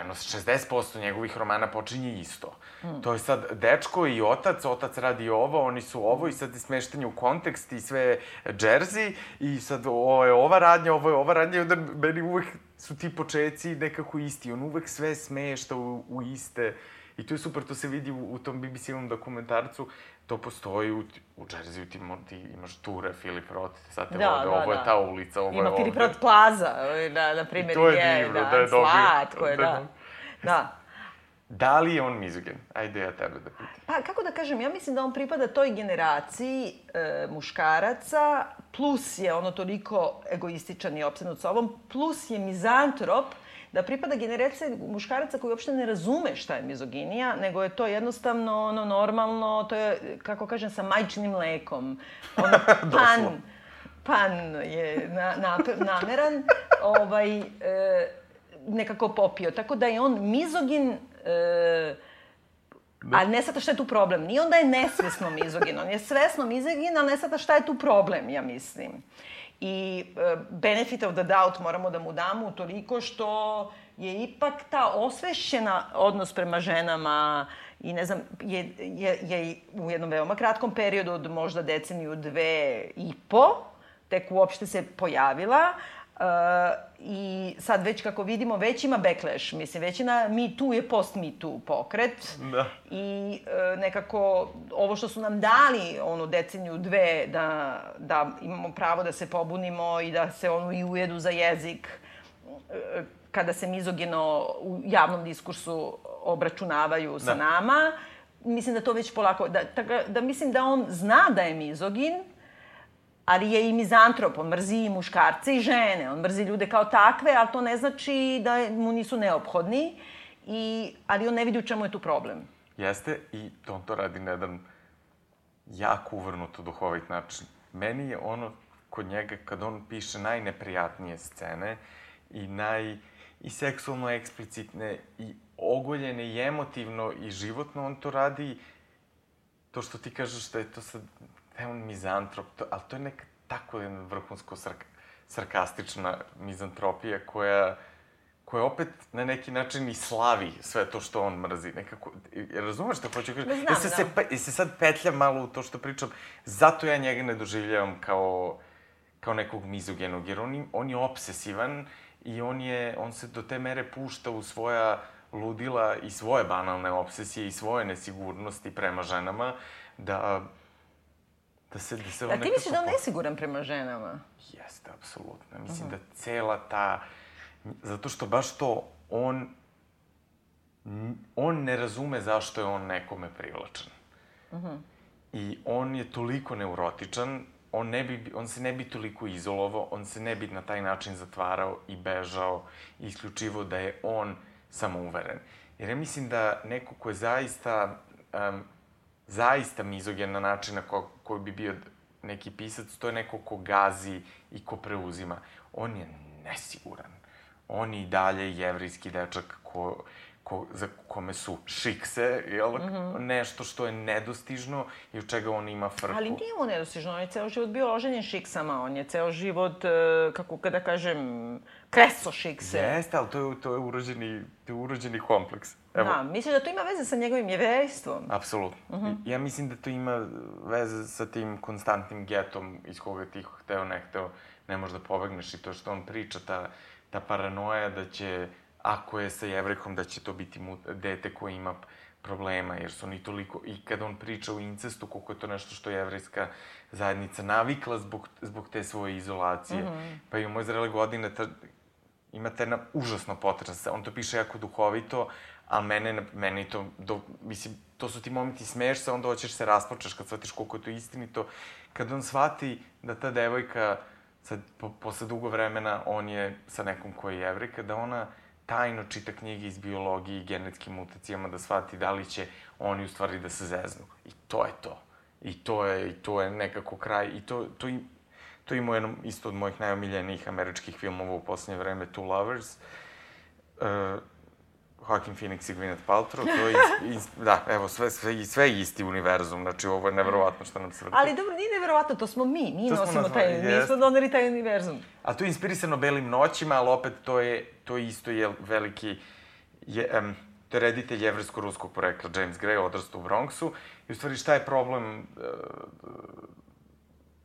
eno, 60% njegovih romana počinje isto. Mm. To je sad dečko i otac, otac radi ovo, oni su ovo i sad je smeštanje u kontekst i sve džerzi i sad ovo je ova radnja, ovo je ova radnja i onda meni uvek su ti početci nekako isti. On uvek sve smešta u, u iste I to je super, to se vidi u, u tom BBC-ovom dokumentarcu, to postoji u, u Jersey, ti, ti imaš ture Filip Roth, sad te da, vode, da, ovo da. je ta ulica, ovo Ima je ovde. Filip Roth Plaza, na, na primjer, I to je je, divno, da, da je dobio. slatko je, da. Da. da. Da li je on mizogen? Ajde ja tebe da pitam. Pa, kako da kažem, ja mislim da on pripada toj generaciji e, muškaraca, plus je ono toliko egoističan i opsednut sobom, plus je mizantrop, da pripada generaciji muškaraca koji uopšte ne razume šta je mizoginija, nego je to jednostavno ono normalno, to je, kako kažem, sa majčinim mlekom. Ono, (laughs) pan, pan je na, na, nameran, ovaj, e, nekako popio. Tako da je on mizogin, e, Da. Ali ne sada šta je tu problem. Nije on da je nesvesno mizogin, on je svesno mizogin, ali ne sada šta je tu problem, ja mislim. I e, benefit of the doubt moramo da mu damo toliko što je ipak ta osvešćena odnos prema ženama i ne znam, je, je, je u jednom veoma kratkom periodu od možda deceniju, dve i po, tek uopšte se pojavila, Uh, I sad već kako vidimo, već ima backlash. Mislim, već na Me Too je post Me Too pokret. Da. I uh, nekako ovo što su nam dali, onu deceniju dve, da, da imamo pravo da se pobunimo i da se onu i ujedu za jezik, uh, kada se mizogeno u javnom diskursu obračunavaju sa da. nama, mislim da to već polako, da, da, da mislim da on zna da je mizogin, ali je i mizantrop, on mrzi i muškarce i žene, on mrzi ljude kao takve, ali to ne znači da mu nisu neophodni, i, ali on ne vidi u čemu je tu problem. Jeste, i on to radi na jedan jako uvrnuto duhovit način. Meni je ono kod njega, kad on piše najneprijatnije scene i naj i seksualno eksplicitne i ogoljene i emotivno i životno, on to radi to što ti kažeš da je to sad je on mizantrop, to, ali to je neka tako jedna vrhunsko sark, sarkastična mizantropija koja koja opet na neki način i slavi sve to što on mrzi. Nekako, razumeš što hoću kažem? Ja se, da. se, pe, ja se sad petljam malo u to što pričam, zato ja njega ne doživljavam kao, kao nekog mizogenog, jer on, on je obsesivan i on, je, on se do te mere pušta u svoja ludila i svoje banalne obsesije i svoje nesigurnosti prema ženama, da Da se, da se on A ti misliš da on nesiguran prema ženama? Jeste, apsolutno. Mislim uh -huh. da cela ta Zato što baš to, on, on ne razume zašto je on nekome privlačan. Uh -huh. I on je toliko neurotičan, on, ne bi, on se ne bi toliko izolovao, on se ne bi na taj način zatvarao i bežao isključivo da je on samouveren. Jer ja mislim da neko ko je zaista, um, zaista mizogen na način na ko, koji bi bio neki pisac, to je neko ko gazi i ko preuzima. On je nesiguran. On je i dalje jevrijski dečak ko, ko, za kome su šikse, jel? Mm -hmm. Nešto što je nedostižno i od čega on ima frku. Ali nije mu nedostižno, on je ceo život bio oženjen šiksama, on je ceo život, e, kako kada kažem, kreso šikse. Jeste, ali to je, to je urođeni, to je urođeni kompleks. Evo. Da, misliš da to ima veze sa njegovim jevrejstvom? Apsolutno. Mhm. -huh. Ja mislim da to ima veze sa tim konstantnim getom iz koga ti hteo, ne hteo, ne možeš da pobegneš i to što on priča, ta, ta paranoja da će ako je sa jevrejkom, da će to biti mu, dete koje ima problema, jer su oni toliko... I kada on priča o incestu, koliko je to nešto što jevrejska zajednica navikla zbog, zbog te svoje izolacije. Mm -hmm. Pa i u moje zrele godine ta, ima te na, užasno potresna. On to piše jako duhovito, a mene, meni to, do, mislim, to su ti momenti smeješ se, onda hoćeš se raspočeš kad shvatiš koliko je to istinito. Kad on shvati da ta devojka, sad, po, posle dugo vremena, on je sa nekom koji je jevrika, da ona tajno čita knjige iz biologije i genetskim mutacijama da shvati da li će oni u stvari da se zeznu. I to je to. I to je, i to je nekako kraj. I to, to, i, to ima jedno isto od mojih najomiljenijih američkih filmova u poslednje vreme, Two Lovers. Uh, Joaquin Phoenix i Gwyneth Paltrow, to je, is, da, evo, sve, sve, sve isti univerzum, znači ovo je neverovatno što nam se vrti. Ali dobro, nije neverovatno, to smo mi, mi to nosimo taj, mi smo doneli taj univerzum. A to je inspirisano Belim noćima, ali opet to je, to isto je veliki, je, um, to je reditelj jevrejsko-ruskog porekla James Gray, odrasta u Bronxu. I u stvari šta je problem uh,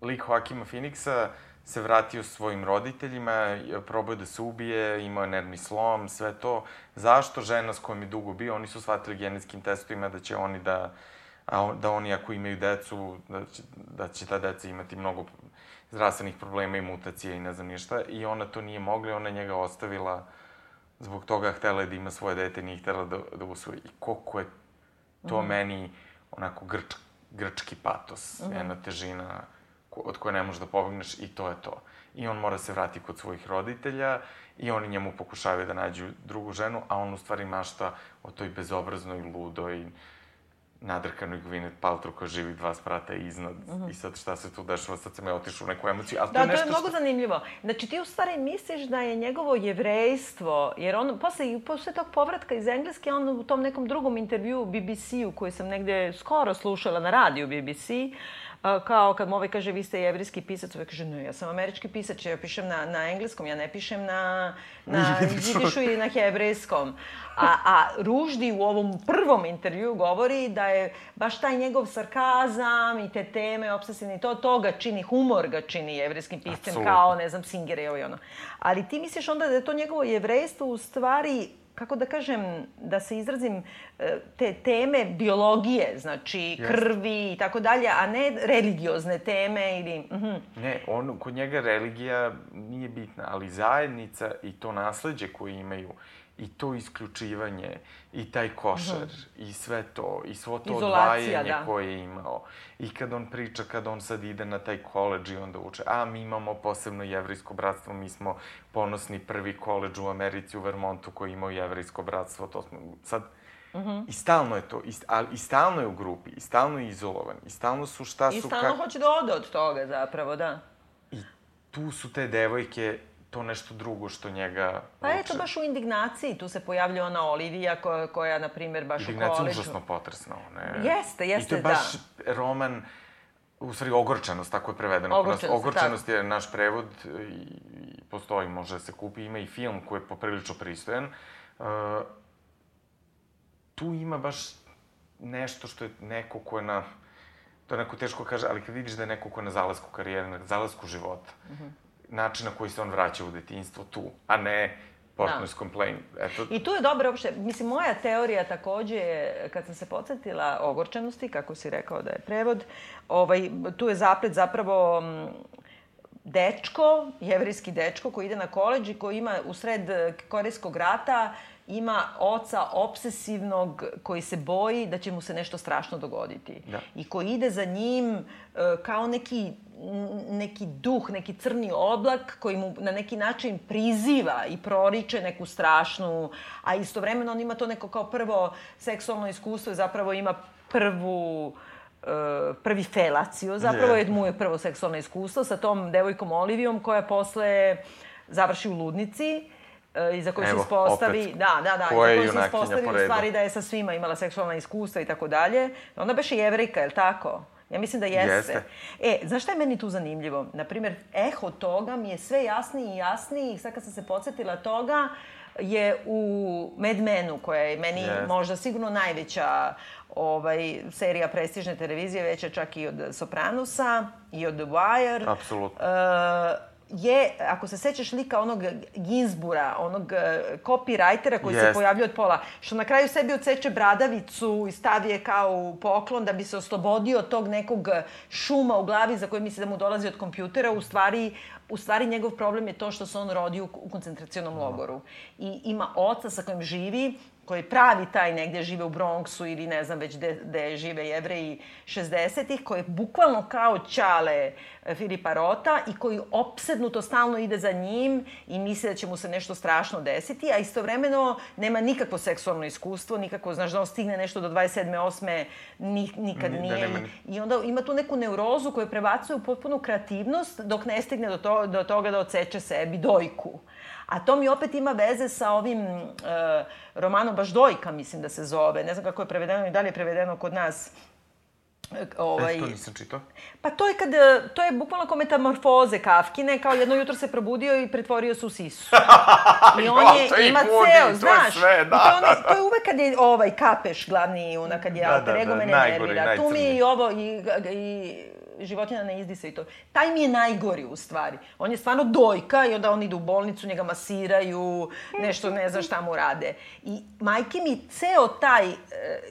lik Joaquima Phoenixa, se vratio svojim roditeljima, probao da se ubije, imao nervni slom, sve to. Zašto? Žena s kojom je dugo bio, oni su shvatili genetskim testovima da će oni da, a da oni ako imaju decu, da će, da će ta deca imati mnogo zdravstvenih problema i mutacije i ne znam ništa. I ona to nije mogla, ona njega ostavila zbog toga htela je da ima svoje dete, nije htela da, da usvoji. I koliko je to mm. meni onako grč, grčki patos, mm. jedna težina od koje ne možeš da pobegneš i to je to. I on mora se vrati kod svojih roditelja i oni njemu pokušavaju da nađu drugu ženu, a on u stvari mašta o toj bezobraznoj, ludoj, nadrkanoj Gwyneth Paltrow koja živi dva sprata iznad mhm. -huh. i sad šta se tu dešava, sad sam ja otišao u neku emociju, ali da, to je nešto Da, to je mnogo što... zanimljivo. Znači ti u stvari misliš da je njegovo jevrejstvo, jer on posle, posle tog povratka iz Engleske, on u tom nekom drugom intervju BBC-u koji sam negde skoro slušala na radiju BBC, kao kad mu ovaj kaže vi ste jevrijski pisac, ovaj kaže ne, ja sam američki pisac, ja pišem na, na engleskom, ja ne pišem na, na (laughs) jidišu ili na hebrejskom. A, a Ruždi u ovom prvom intervju govori da je baš taj njegov sarkazam i te teme obsesivne, to, to ga čini, humor ga čini jevrijskim piscem, kao, ne znam, Singer i ono. Ali ti misliš onda da je to njegovo jevrejstvo u stvari kako da kažem, da se izrazim, e, te teme biologije, znači krvi i tako dalje, a ne religiozne teme ili... Uh -huh. Ne, on, kod njega religija nije bitna, ali zajednica i to nasledđe koje imaju i to isključivanje, i taj košar, mm -hmm. i sve to, i svo to Izolacija, odvajanje da. koje je imao. I kad on priča, kad on sad ide na taj koleđ i onda uče, a mi imamo posebno jevrijsko bratstvo, mi smo ponosni prvi koleđ u Americi, u Vermontu, koji imao jevrijsko bratstvo, to smo sad... Mm -hmm. I stalno je to, i, ali i stalno je u grupi, i stalno je izolovan, i stalno su šta I su... I stalno ka... hoće da ode od toga, zapravo, da. I tu su te devojke to nešto drugo što njega Pa je to baš u indignaciji, tu se pojavlja ona Olivija koja, koja na primjer, baš Indignacija u koleđu... užasno potresna, ne? Jeste, jeste, da. I to je baš da. roman, u stvari ogorčenost, tako je prevedeno. Ogorčenost, ogorčenost je naš prevod i, i postoji, može da se kupi, ima i film koji je poprilično pristojan. Uh, tu ima baš nešto što je neko ko je na to je neko teško kaže, ali kad vidiš da je neko ko je na zalasku karijere, na zalasku života, mm -hmm način na koji se on vraća u detinjstvo tu, a ne partner's da. complaint. Eto. I tu je dobro uopšte, mislim, moja teorija takođe je, kad sam se podsjetila ogorčenosti, kako si rekao da je prevod, ovaj, tu je zaplet zapravo dečko, jevrijski dečko koji ide na koleđ i koji ima u sred Korejskog rata ima oca obsesivnog koji se boji da će mu se nešto strašno dogoditi. Da. I koji ide za njim e, kao neki neki duh, neki crni oblak koji mu na neki način priziva i proriče neku strašnu, a istovremeno on ima to neko kao prvo seksualno iskustvo i zapravo ima prvu e, prvi felaciju, zapravo je mu je prvo seksualno iskustvo sa tom devojkom Olivijom koja posle završi u ludnici i za koju se ispostavi, opet, da, da, da, za koju se ispostavi u stvari da je sa svima imala seksualna iskustva i tako dalje. Onda beše jevrika, je li tako? Ja mislim da jeste. jeste. E, znaš šta je meni tu zanimljivo? Naprimer, eho toga mi je sve jasniji i jasniji. Sad kad sam se podsjetila toga, je u Mad Menu, koja je meni yes. možda sigurno najveća ovaj, serija prestižne televizije, veća čak i od Sopranusa i od The Wire. Apsolutno. Uh, je, ako se sećaš lika onog Ginsbura, onog e, copywritera koji yes. se pojavljuje od pola, što na kraju sebi odseče bradavicu i stavi je kao u poklon da bi se oslobodio od tog nekog šuma u glavi za koje misli da mu dolazi od kompjutera, u stvari u stvari njegov problem je to što se on rodi u, u koncentracionom logoru. I ima oca sa kojim živi, koji pravi taj negde žive u Bronxu ili ne znam već gde, gde žive jevreji 60-ih, koji je bukvalno kao čale e, Filipa Rota i koji opsednuto stalno ide za njim i misle da će mu se nešto strašno desiti, a istovremeno nema nikakvo seksualno iskustvo, nikako, znaš, da on stigne nešto do 27. 8. Ni, nikad Ni, da nije. Da I onda ima tu neku neurozu koju prebacuje u potpunu kreativnost dok ne stigne do, to, do toga da odseče sebi dojku. A to mi opet ima veze sa ovim uh, romanom baš Dojka, mislim da se zove. Ne znam kako je prevedeno i da li je prevedeno kod nas. E, ovaj, e, to nisam čitao. Pa to je kad, to je bukvalno kao metamorfoze Kafkine, kao jedno jutro se probudio i pretvorio se u sisu. (laughs) I on je, je ima ceo, znaš. Sve, da, to, on, to je uvek kad je ovaj Kapeš, glavni una, kad je da, alter ego da, da, mene nervira. Tu mi je i ovo, i, i životinja ne izdisa i to. Taj mi je najgori u stvari. On je stvarno dojka i onda on ide u bolnicu, njega masiraju, nešto ne znam šta mu rade. I majke mi ceo taj e,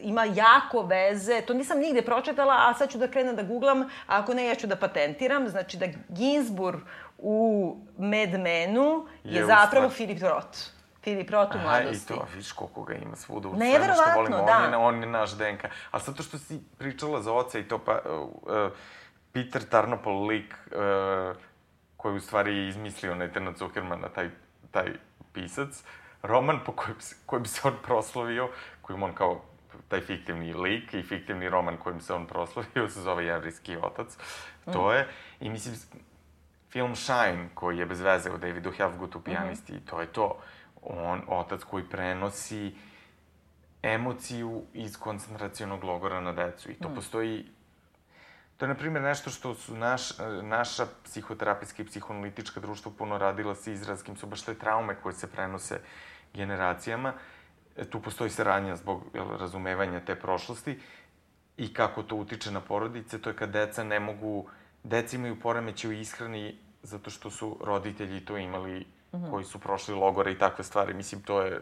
ima jako veze, to nisam nigde pročetala, a sad ću da krenem da googlam, a ako ne, ja ću da patentiram. Znači da Ginsburg u Mad Menu je, je zapravo Philip Roth. Filip Roth u mladosti. Aha, i to, viš koliko ga ima svuda u svemu što volimo. Da. On je, on je naš DNK. Ali sad to što si pričala za oca i to, pa... Uh, uh, Peter Tarnopol lik uh, koji u stvari izmislio Netana Zuckermana, taj, taj pisac, roman po kojem, kojim se on proslavio, kojim on kao taj fiktivni lik i fiktivni roman kojim se on proslavio se zove Jevrijski otac. To mm. je, i mislim, film Shine, koji je bez veze o Davidu Helfgutu, pijanisti, mm -hmm. to je to. On, otac koji prenosi emociju iz koncentracionog logora na decu. I to mm. postoji To je, na primjer, nešto što su naš, naša psihoterapijska i psihoanalitička društva puno radila sa izrazkim, su baš te traume koje se prenose generacijama. E, tu postoji saradnja zbog jel, razumevanja te prošlosti i kako to utiče na porodice, to je kad deca ne mogu, deca imaju poremeće u ishrani zato što su roditelji to imali mm -hmm. koji su prošli logore i takve stvari. Mislim, to je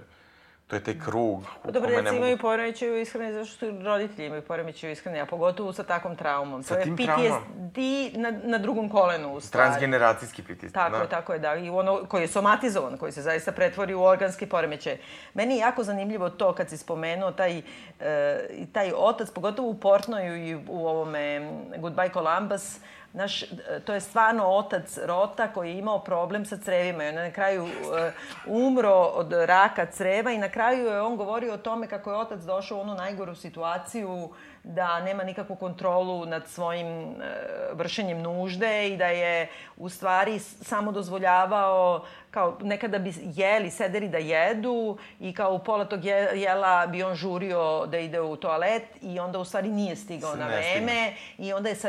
to je taj krug. Pa dobro, deca imaju poremećaj u ishrani zato što roditelji imaju poremećaj u ishrani, a pogotovo sa takvom traumom. Sa to tim je PTSD na, na drugom kolenu, u stvari. Transgeneracijski PTSD, Tako da. je, tako je, da. I ono koji je somatizovan, koji se zaista pretvori u organski poremećaj. Meni je jako zanimljivo to kad si spomenuo taj, uh, taj otac, pogotovo u Portnoju i u ovome Goodbye Columbus, Naš, to je stvarno otac Rota koji je imao problem sa crevima i on je na kraju uh, umro od raka creva i na kraju je on govorio o tome kako je otac došao u onu najgoru situaciju da nema nikakvu kontrolu nad svojim uh, vršenjem nužde i da je u stvari samo dozvoljavao kao nekada bi jeli, sedeli da jedu i kao u pola tog jela bi on žurio da ide u toalet i onda u stvari nije stigao na vreme i onda je sa,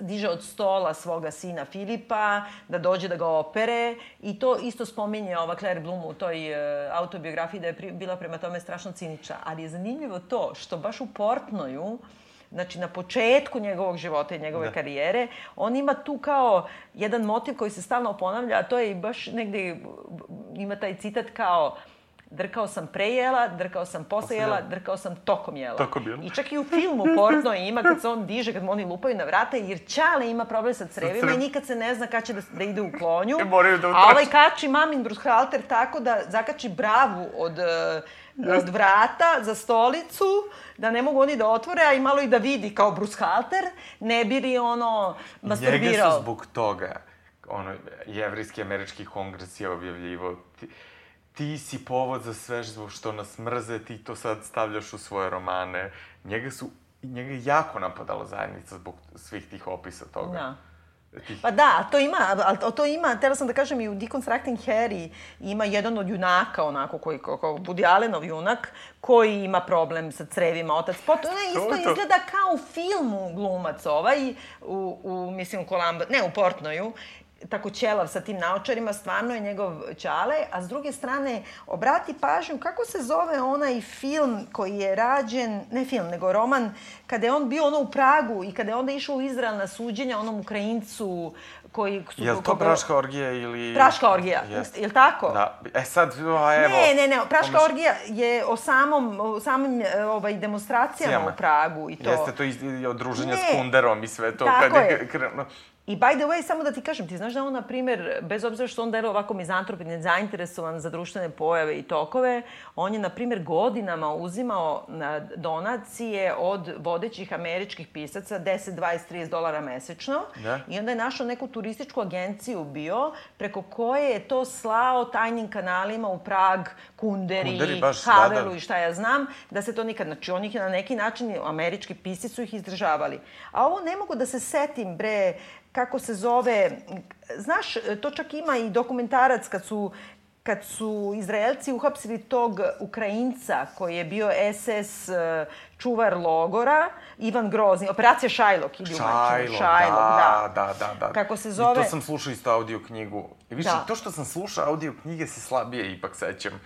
diže od stola svoga sina Filipa da dođe da ga opere i to isto spominje ova Claire Bloom u toj uh, autobiografiji da je pri, bila prema tome strašno ciniča. Ali je zanimljivo to što baš u Portnoju znači na početku njegovog života i njegove da. karijere, on ima tu kao jedan motiv koji se stalno ponavlja, a to je i baš negde ima taj citat kao drkao sam pre jela, drkao sam posle jela, drkao sam tokom jela. Tokom jela. I čak i u filmu porno ima kad se on diže, kad mu oni lupaju na vrata, jer Ćale ima problem sa crevima crev- i nikad se ne zna kad će da, da ide u klonju. I moraju da A utrače. ovaj kači mamin brushalter tako da zakači bravu od, e, od vrata za stolicu, da ne mogu oni da otvore, a i malo i da vidi kao brushalter, ne bi li ono Njega masturbirao. su zbog toga, ono, jevrijski američki kongres je objavljivo, ti, ti si povod za sve što nas mrze, ti to sad stavljaš u svoje romane. Njega su, njega je jako napadala zajednica zbog svih tih opisa toga. Da. Pa da, to ima, a to ima, tela sam da kažem i u Deconstructing Harry ima jedan od junaka onako koji, kao, Woody Allenov junak, koji ima problem sa crevima, otac pot, ona isto to. izgleda kao u filmu glumac ovaj, u, u mislim, u Kolamba, ne, u Portnoju, tako ćelav sa tim naočarima, stvarno je njegov ćale, a s druge strane, obrati pažnju kako se zove onaj film koji je rađen, ne film, nego roman, kada je on bio ono u Pragu i kada je onda išao u Izrael na suđenje onom Ukrajincu koji su... je li to koga- Praška orgija ili... Praška orgija, je li tako? Da. E sad, evo... Ne, ne, ne, Praška pomiš- orgija je o samom, o samim e, ovaj, demonstracijama Cijama. u Pragu i to. Jeste to iz, od druženja Ne. s Kunderom i sve to. Tako kad je. je. krenuo. I by the way, samo da ti kažem, ti znaš da on, na primer, bez obzira što on deluje ovako mizantrop i nezainteresovan za društvene pojave i tokove, on je, na primer, godinama uzimao na donacije od vodećih američkih pisaca 10, 20, 30 dolara mesečno. Da. I onda je našao neku turističku agenciju bio, preko koje je to slao tajnim kanalima u Prag, Kunderi, Kunderi, baš, da, Havelu da. i šta ja znam, da se to nikad, znači on ih na neki način, američki pisci su ih izdržavali. A ovo ne mogu da se setim, bre, kako se zove, znaš, to čak ima i dokumentarac kad su kad su Izraelci uhapsili tog Ukrajinca koji je bio SS eh, čuvar logora, Ivan Grozni, operacija Šajlok ili u Šajlo, Šajlok, da, da, da, da. Kako se I zove? to sam slušao isto audio knjigu. I više, Da. to što sam slušao audio knjige se slabije ipak sećam.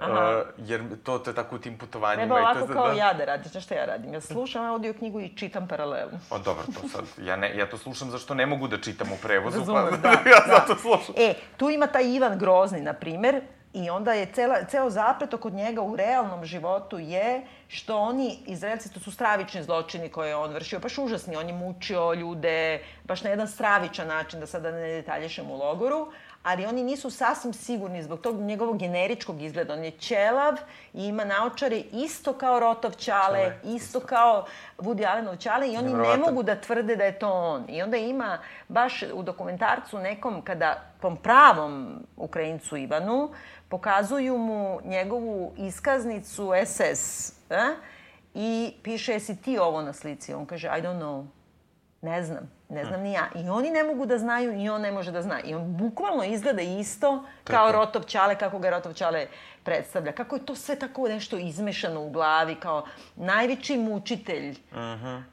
Aha. Uh, jer to, to je tako u tim putovanjima. Treba i ovako to, kao da. ja da radiš, znaš šta ja radim? Ja slušam audio knjigu i čitam paralelno. O, dobro, to sad, ja, ne, ja to slušam zašto ne mogu da čitam u prevozu, Razumem, pa (laughs) da, ja da. zato slušam. E, tu ima taj Ivan Grozni, na primer, i onda je cela, ceo zaplet oko njega u realnom životu je što oni, Izraelci, to su stravični zločini koje je on vršio, baš užasni. On je mučio ljude, baš na jedan stravičan način, da sada ne detaljišem u logoru, ali oni nisu sasvim sigurni zbog tog njegovog generičkog izgleda. On je ćelav i ima naočare isto kao Rotov Ćale, Ćale, isto kao Woody Allenov Ćale i oni ne mogu da tvrde da je to on. I onda ima baš u dokumentarcu nekom kada tom pravom Ukrajincu Ivanu pokazuju mu njegovu iskaznicu SS e? i piše jesi ti ovo na slici? On kaže I don't know. Ne znam, ne znam ni ja. I oni ne mogu da znaju i on ne može da zna. I on bukvalno izgleda isto kao Tako. Rotov Ćale, kako ga Rotov Ćale predstavlja. Kako je to sve tako nešto izmešano u glavi, kao najveći mučitelj,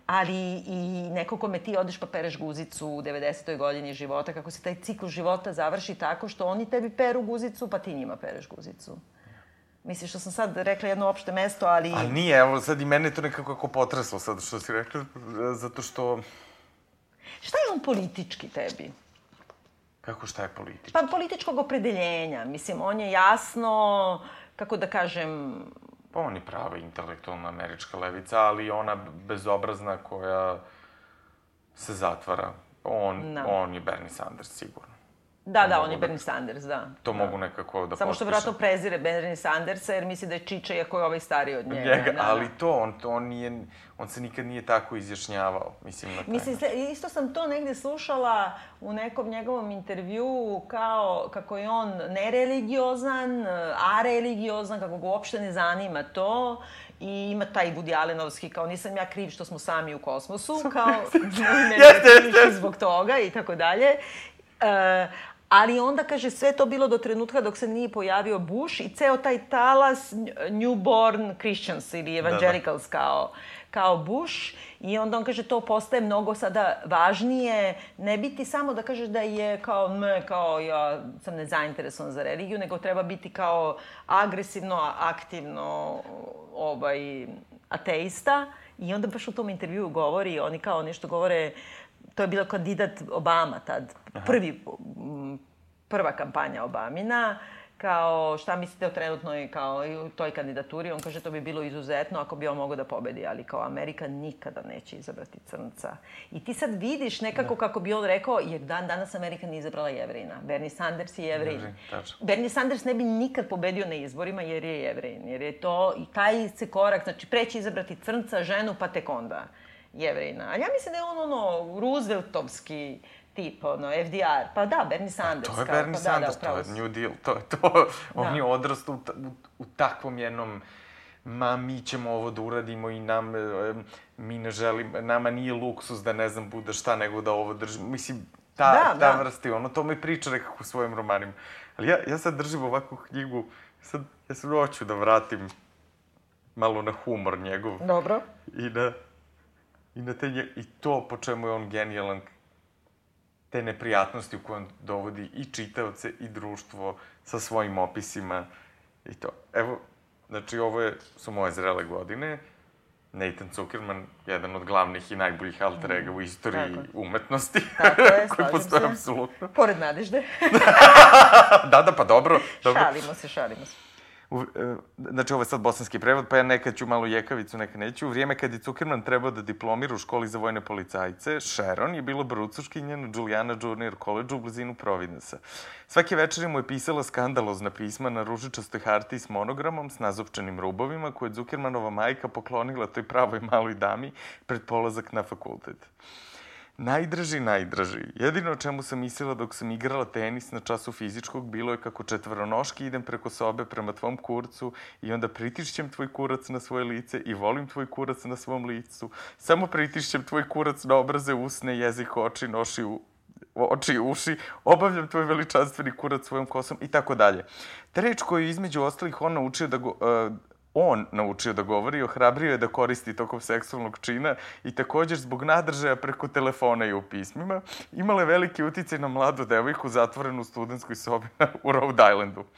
ali i neko kome ti odeš pa pereš guzicu u 90. godini života, kako se taj cikl života završi tako što oni tebi peru guzicu, pa ti njima pereš guzicu. Misliš što sam sad rekla jedno opšte mesto, ali... Ali nije, evo sad i mene je to nekako kako potreslo sad što si rekla, zato što, Šta je on politički tebi? kako šta je politički? Pa političkog opredeljenja. Mislim, on je jasno, kako da kažem, Pa on je prava intelektualna američka levica, ali ona bezobrazna koja se zatvara. On, Da. on je Bernie Sanders, sigurno. Da, da, on je da- Bernie Sanders, da. To da. mogu nekako da Samo što potpišem. vjerojatno prezire Bernie Sandersa jer misli da je Čiča iako je ovaj stariji od njega. njega, da, ali da. to, on, to, on, nije, on se nikad nije tako izjašnjavao, mislim, na taj Mislim, isto sam to negde slušala u nekom njegovom intervjuu kao kako je on nereligiozan, a religiozan, kako ga uopšte ne zanima to i ima taj Woody Allenovski kao nisam ja kriv što smo sami u kosmosu, kao (laughs) (laughs) ne Jeste, jeste, kriviš zbog toga i tako dalje. E, ali onda, kaže, sve to bilo do trenutka dok se nije pojavio Bush i ceo taj talas newborn Christians ili evangelicals kao, kao Bush. I onda on kaže to postaje mnogo sada važnije ne biti samo da kažeš da je kao me, kao ja sam nezainteresovan za religiju, nego treba biti kao agresivno, aktivno ovaj, ateista. I onda baš u tom intervjuu govori, oni kao nešto govore, to je bio kandidat Obama tad, prvi, m, prva kampanja Obamina, kao šta mislite o trenutnoj kao i toj kandidaturi, on kaže to bi bilo izuzetno ako bi on mogao da pobedi, ali kao Amerika nikada neće izabrati crnca. I ti sad vidiš nekako da. kako bi on rekao, jer dan danas Amerika nije izabrala jevrina. Bernie Sanders je jevrin. Bernie Sanders ne bi nikad pobedio na izborima jer je jevrin, jer je to i taj se korak, znači preći izabrati crnca, ženu, pa tek onda jevrina. Ali ja mislim da je on ono Rooseveltovski tip, ono, FDR. Pa da, Bernie Sanders. A to je Bernie pa, Sanders, da, da, to je New Deal, to je to. On da. je odrastao u, u, u takvom jednom ma mi ćemo ovo da uradimo i nam, mi ne želimo, nama nije luksus da ne znam bude šta nego da ovo držimo. Mislim, ta, da, ta da. vrsti, ono, to mi priča nekako u svojim romanima. Ali ja, ja sad držim ovakvu knjigu, sad, ja sad hoću da vratim malo na humor njegov. Dobro. I na, i na te, i to po čemu je on genijalan, te neprijatnosti u kojem dovodi i čitaoce i društvo sa svojim opisima i to. Evo, znači ovo je, su moje zrele godine. Nathan Zuckerman, jedan od glavnih i najboljih alter ega u istoriji Tako. umetnosti. Tako je, (laughs) koji postoje apsolutno. Pored Nadežde. (laughs) da, da, pa dobro. dobro. Šalimo se, šalimo se. U, e, znači, ovo je sad bosanski prevod, pa ja nekad ću malo jekavicu, nekad neću. U vrijeme kad je Zuckerman trebao da diplomira u školi za vojne policajce, Sharon je bila brucuškinja na Juliana Junior College u blizinu Providensa. Svake večeri mu je pisala skandalozna pisma na ružičastoj hartiji s monogramom s nazopčanim rubovima koje je Zuckermanova majka poklonila toj pravoj maloj dami pred polazak na fakultet. Najdraži, najdraži. Jedino o čemu sam mislila dok sam igrala tenis na času fizičkog bilo je kako četvronoški idem preko sobe prema tvom kurcu i onda pritišćem tvoj kurac na svoje lice i volim tvoj kurac na svom licu. Samo pritišćem tvoj kurac na obraze, usne, jezik, oči, noši, u, oči i uši, obavljam tvoj veličanstveni kurac svojom kosom i tako dalje. Ta reč koju između ostalih on naučio da go, uh, on naučio da govori, ohrabrio je da koristi tokom seksualnog čina i također zbog nadržaja preko telefona i u pismima, imale veliki uticaj na mladu devojku zatvorenu u studentskoj sobi u Rhode Islandu. (laughs)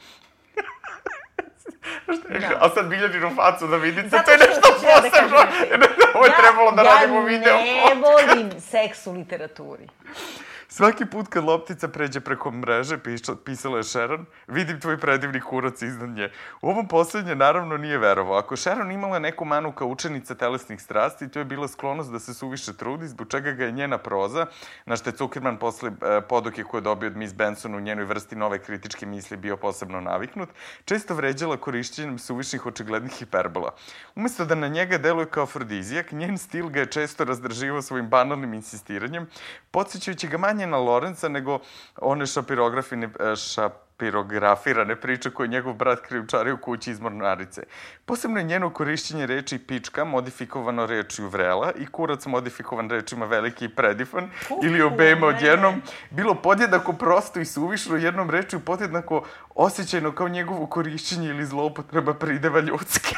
Da. A sad Biljaninu facu da vidite, Zato to je nešto da posebno. Da (laughs) Ovo je ja, trebalo da ja radimo video. Ja ne volim seks u literaturi. (laughs) Svaki put kad loptica pređe preko mreže, pisala je Sharon, vidim tvoj predivni kurac iznad nje. U ovom poslednje naravno nije verovo. Ako Sharon imala neku manu kao učenica telesnih strasti, to je bila sklonost da se suviše trudi, zbog čega ga je njena proza, na što je Zuckerman posle e, poduke koje je dobio od Miss Benson u njenoj vrsti nove kritičke misli bio posebno naviknut, često vređala korišćenjem suvišnih očiglednih hiperbola. Umesto da na njega deluje kao afrodizijak, njen stil ga je često razdrživao svojim banalnim insistiranjem, podsjećajući ga manje na Lorenca nego one šapirografine, šapirografirane priče koje njegov brat krijumčari u kući iz Mornarice. Posebno je njeno korišćenje reči pička modifikovano rečju vrela i kurac modifikovan rečima veliki i predifan uh, ili obema odjednom bilo podjednako prosto i suvišno jednom rečju podjednako osjećajno kao njegovo korišćenje ili zloupotreba prideva ljudske.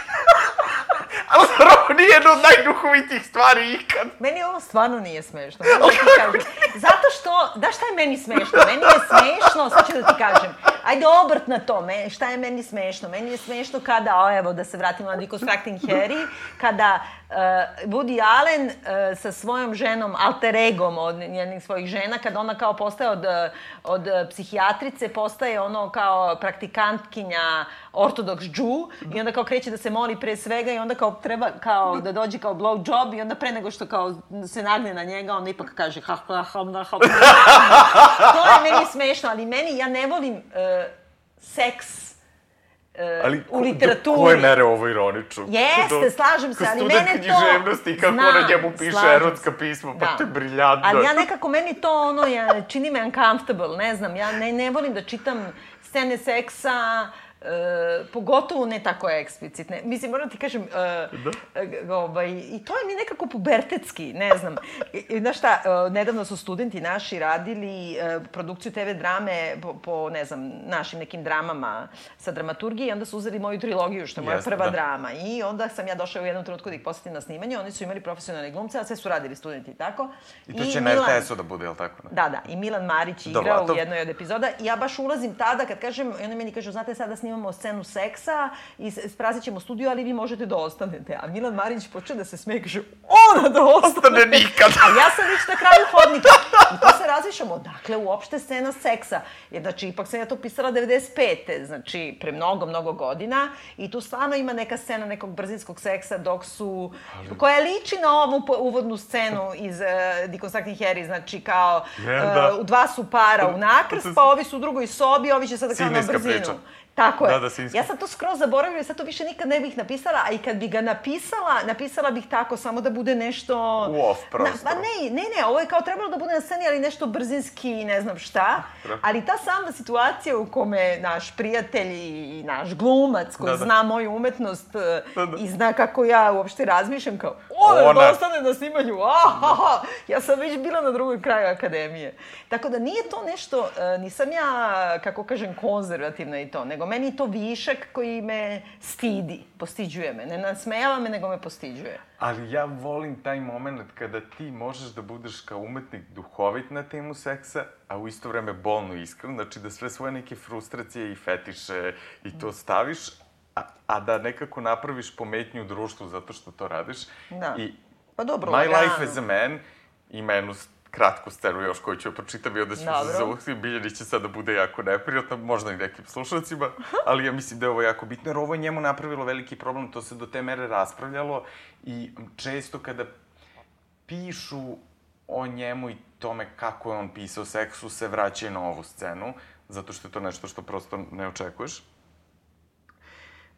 (laughs) Ali zapravo nije jedna od najduhovitijih stvari ikad. Meni ovo stvarno nije smešno. Da kažem. Zato što, da šta je meni smešno? Meni je smešno, sad ću da ti kažem. Ajde obrt na to, me, šta je meni smešno? Meni je smešno kada, o, evo da se vratimo na Deconstructing Harry, kada uh, Woody Allen uh, sa svojom ženom, alter egom od njenih svojih žena, kad ona kao postaje od, od psihijatrice, postaje ono kao praktikantkinja ortodoks džu i onda kao kreće da se moli pre svega i onda kao treba kao da dođe kao blow job i onda pre nego što kao se nagne na njega, onda ipak kaže ha ha ha ha ha. to je meni smešno, ali meni, ja ne volim uh, seks uh, ali u literaturi. Do koje mere ovo ironično? Jeste, slažem se, ali mene to... književnosti, kako Znam, ono njemu piše erotska pisma, pa da. to je briljantno. Ali ja nekako, meni to ono, ja, čini me uncomfortable, ne znam, ja ne, ne volim da čitam scene seksa, E, pogotovo ne tako eksplicitne. Mislim, moram ti kažem, e, da. ovaj, i to je mi nekako pubertetski, ne znam. I, i, znaš šta, e, nedavno su studenti naši radili e, produkciju TV drame po, po, ne znam, našim nekim dramama sa dramaturgije i onda su uzeli moju trilogiju, što je moja Jasne, prva da. drama. I onda sam ja došla u jednom trenutku da ih posetim na snimanje, oni su imali profesionalne glumce, a sve su radili studenti i tako. I to će I na RTS-u da bude, jel tako? Da, da. I Milan Marić igrao Dobro, to... u jednoj od epizoda. I ja baš ulazim tada kad kažem, i oni meni kažu, znate, sada snimamo snimamo scenu seksa i sprazit ćemo studiju, ali vi možete da ostanete. A Milan Marić počne da se smeje, kaže, ona da ostane. Ostane nikad. A ja sam već na kraju hodnika. I to se razmišljamo, dakle, uopšte scena seksa. Jer, znači, ipak sam ja to pisala 95. Znači, pre mnogo, mnogo godina. I tu stvarno ima neka scena nekog brzinskog seksa dok su... Ali... koja liči na ovu uvodnu scenu iz uh, Deconstructing Harry. Znači, kao, da. uh, dva su para u nakrst, pa ovi su u drugoj sobi, ovi će sada kao na brzinu. priča. Tako je. Da, da, ja sam to skroz zaboravila i sad to više nikad ne bih napisala, a i kad bi ga napisala, napisala bih tako samo da bude nešto... U off prostoru. Na, pa ne, ne, ne, ovo je kao trebalo da bude na sceni, ali nešto brzinski i ne znam šta. Ali ta sama situacija u kome naš prijatelj i naš glumac koji Da, da. zna moju umetnost Da, da. i zna kako ja uopšte razmišljam kao ona, Ona. da ostane na snimanju, ahaha, ja sam već bila na drugoj kraju akademije. Tako da nije to nešto, e, nisam ja, kako kažem, konzervativna i to, nego meni je to višak koji me stidi, postiđuje me. Ne nasmejava me, nego me postiđuje. Ali ja volim taj moment kada ti možeš da budeš kao umetnik duhovit na temu seksa, a u isto vreme bolno iskren, znači da sve svoje neke frustracije i fetiše i to staviš, a, a da nekako napraviš pometnju u društvu zato što to radiš. Da. I Pa dobro, My lagano. Life as a Man ima jednu s- kratku scenu još koju ću pročitam i onda ću Dobro. se zauhti. Biljanić će sada bude jako neprijatno, možda i nekim slušalcima, ali ja mislim da je ovo jako bitno, jer ovo je njemu napravilo veliki problem, to se do te mere raspravljalo i često kada pišu o njemu i tome kako je on pisao seksu, se vraćaju na ovu scenu, zato što je to nešto što prosto ne očekuješ.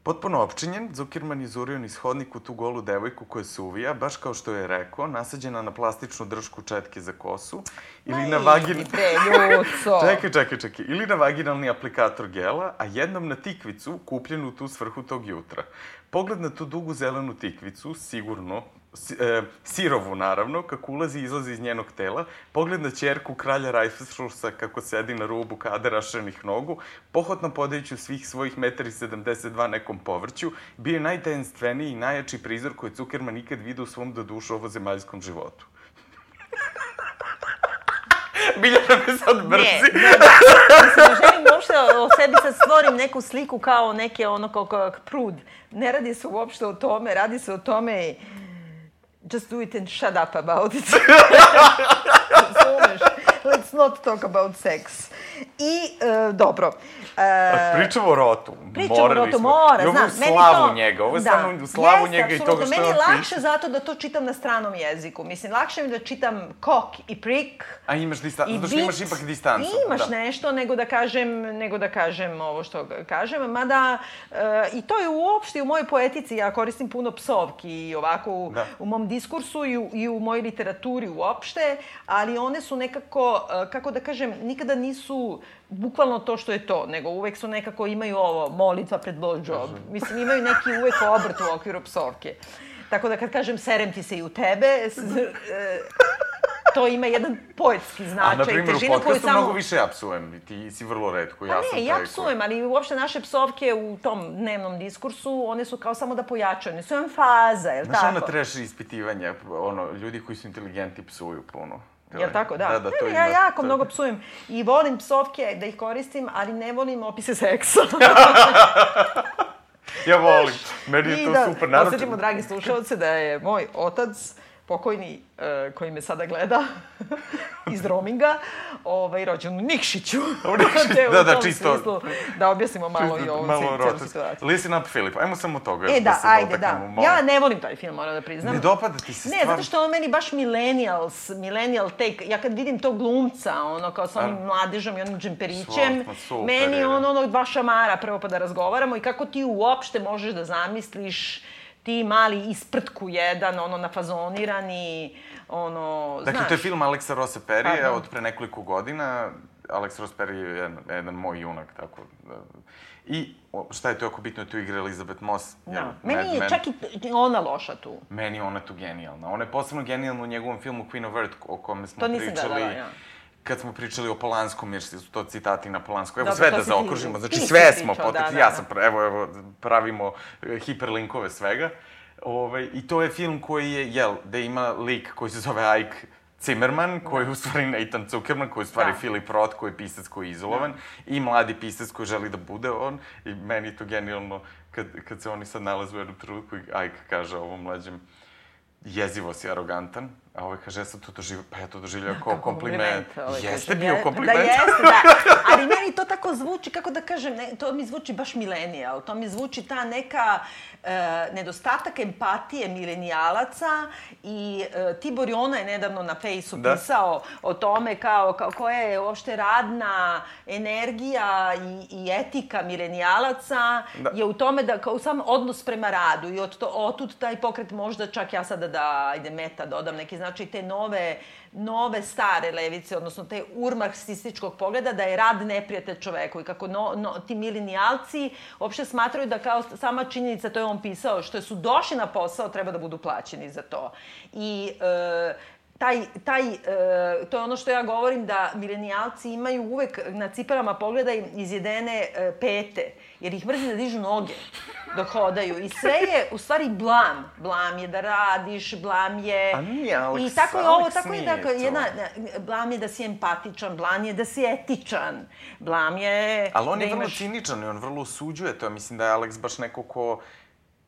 Potpuno opčinjen, Zuckerman izurio niz hodnik u tu golu devojku koja se uvija, baš kao što je rekao, nasađena na plastičnu dršku četke za kosu, ili na vagin... bre, (laughs) čekaj, čekaj, čekaj. Ili na vaginalni aplikator gela, a jednom na tikvicu kupljenu u tu svrhu tog jutra. Pogled na tu dugu zelenu tikvicu, sigurno, si, e, sirovu naravno, kako ulazi i izlazi iz njenog tela, pogled na ćerku kralja Rajfšusa kako sedi na rubu kada rašenih nogu, pohotno podajući svih svojih 1,72 nekom povrću, bio je najtajenstveniji i najjači prizor koji Zuckerman ikad vidio u svom do dušu ovozemaljskom životu. (laughs) Biljana me sad Ne, mrzi. ne. Mislim, ne želim uopšte o sebi sad stvorim neku sliku kao neke ono kao, kao prud. Ne radi se uopšte o tome, radi se o tome just do it and shut up about it. (laughs) Let's not talk about sex. I, e, dobro. E, Pričamo o rotu. Pričamo o rotu, smo. mora, znam. u slavu to, njega, ovo je da. u slavu Jeste, njega i toga što Meni on je piše. lakše zato da to čitam na stranom jeziku. Mislim, lakše mi da čitam kok i prik, A imaš distancu, zato što imaš ipak distancu. Imaš da. nešto nego da kažem, nego da kažem ovo što kažem, mada e, i to je uopšte u mojoj poetici, ja koristim puno psovki i ovako u, Da. u mom diskursu i u, i u mojoj literaturi uopšte, ali one su nekako, e, kako da kažem, nikada nisu bukvalno to što je to, nego uvek su nekako imaju ovo, molitva pred blowjob. Mislim, imaju neki uvek obrt u okviru psovke. Tako da kad kažem serem ti se i u tebe, s, e, to ima jedan poetski značaj, A, na primjer, u podcastu samo... mnogo više ja psujem. Ti si vrlo redko, ja Pa sam ne, ja koji- psujem, ali uopšte naše psovke u tom dnevnom diskursu, one su kao samo da pojačaju, one su emfaza, je li Znaš, tako? ono treš ispitivanja, ono, ljudi koji su inteligentni psuju puno. Jel tako, da? Da, da, to ne, ja jako to- mnogo psujem i volim psovke da ih koristim, ali ne volim opise seksa. (laughs) Ja volim, meni je I to da super. Naravno, osjećamo, dragi slušalce, da je moj otac, pokojni, e, koji me sada gleda (laughs) iz roaminga, ovaj, rođen u Nikšiću. U Nikšiću, (laughs) da, da, čisto- smislu da objasnimo malo i ovu malo cijelu situaciju. Listen up, Filip, ajmo samo toga. E, da, se ajde, da. molim. Ja ne volim taj film, moram da priznam. Ne dopada ti se Ne, stvarno? zato što on meni baš millennials, millennial take. Ja kad vidim tog glumca, ono, kao sa onim mladežom i onim džemperićem, super meni on ono dva šamara prvo pa da razgovaramo i kako ti uopšte možeš da zamisliš ti mali isprtku jedan, ono, nafazonirani, ono, Dakle, znaš. to je film Aleksa Rosa Perija od pre nekoliko godina. Alex Ross Perry je jedan, jedan moj junak, tako da... I šta je to jako bitno, tu igra Elizabeth Moss. Da. jel, Meni Mad je Men. čak i ona loša tu. Meni je ona tu genijalna. Ona je posebno genijalna u njegovom filmu Queen of Earth, o kome smo To nisam pričali. gledala, ja. Kad smo pričali o Polanskom, jer su to citati na Polansku. Evo, Dobro, sve da zaokružimo. Znači, sve pričao, smo potekli. da, da, ja da. sam, evo, evo, pravimo e, hiperlinkove svega. Ove, I to je film koji je, jel, da ima lik koji se zove Ike Zimmerman, koji je u stvari Nathan Zuckerman, koji je u stvari Da. Philip Roth, koji je pisac koji je izolovan, i mladi pisac koji želi da bude on. I meni je to genijalno kad, kad se oni sad nalaze u jednom trenutku i Ajka kaže ovom mlađem, jezivo si arogantan, a ovaj kaže, ja sam to doživio, pa ja to doživljam kao kompliment. ovaj Jeste bio je- kompliment. Da, jeste, da. (laughs) Ali meni to tako zvuči, kako da kažem, ne, to mi zvuči baš milenijal. To mi zvuči ta neka e, nedostatak empatije milenijalaca i e, Tibor Jona je nedavno na fejsu Da. pisao o tome kao, kao koja je uopšte radna energija i, i etika milenijalaca Da. je u tome da kao sam odnos prema radu i od to, otud taj pokret možda čak ja sada da, ajde meta dodam neki znači te nove nove stare levice, odnosno te urmarksističkog pogleda da je rad neprijatelj čoveku i kako no, no, ti milenijalci uopšte smatraju da kao sama činjenica, to je on pisao, što su došli na posao treba da budu plaćeni za to. I e, taj, taj, e, to je ono što ja govorim da milenijalci imaju uvek na ciparama pogledaj izjedene e, pete, jer ih mrzi da dižu noge dok hodaju. I sve je u stvari blam. Blam je da radiš, blam je... A nije, Alex, I tako je ovo, Alex tako je da to. jedna, blam je da si empatičan, blam je da si etičan, blam je Ali on da je vrlo imaš... ciničan i on vrlo osuđuje to. Mislim da je Alex baš neko ko...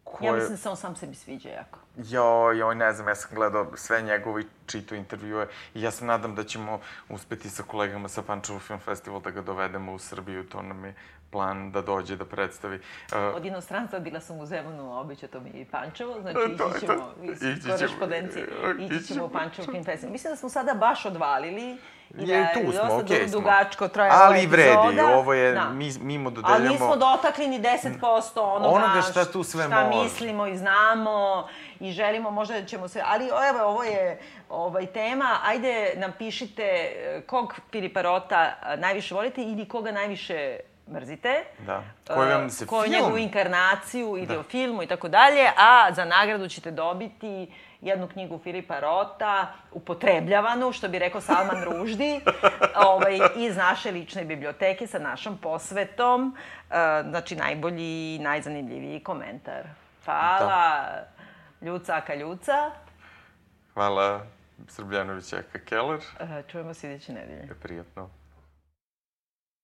ko Ja mislim da se on sam sebi sviđa jako. Joj, joj, ne znam, ja sam gledao sve njegove i čitao intervjue i ja se nadam da ćemo uspeti sa kolegama sa Pančevo Film Festival da ga dovedemo u Srbiju, to nam je plan da dođe da predstavi. Uh, Od inostranstva bila sam u Zemunu, običe to mi je i Pančevo, znači to ići to. ćemo, Ići iz ćemo. korespondencije, E, ići ići ćemo u. Pančevo Film Festival. Mislim da smo sada baš odvalili. Je, tu smo, okej du- smo. dugačko traje ova Ali vredi, epizoda. ovo je, Da. mi, mi mu Ali dodeljamo... nismo dotakli ni 10% onoga, Onoga šta tu sve šta može. mislimo i znamo i želimo, možda da ćemo se... Ali evo, ovo je ovaj, tema. Ajde, napišite eh, kog Filipa Rota eh, najviše volite ili koga najviše mrzite. Da. Koji vam Eh, se koju film- njegovu inkarnaciju ili Da. o filmu i tako dalje, a za nagradu ćete dobiti jednu knjigu Filipa Rota, upotrebljavanu, što bi rekao Salman Ruždi, (laughs) ovaj, iz naše lične biblioteke sa našom posvetom. E, znači, najbolji i najzanimljiviji komentar. Hvala, Ljuca Aka Ljuca. Hvala Srbljanović Eka Keller. E, čujemo se iduće nedelje. Je prijatno.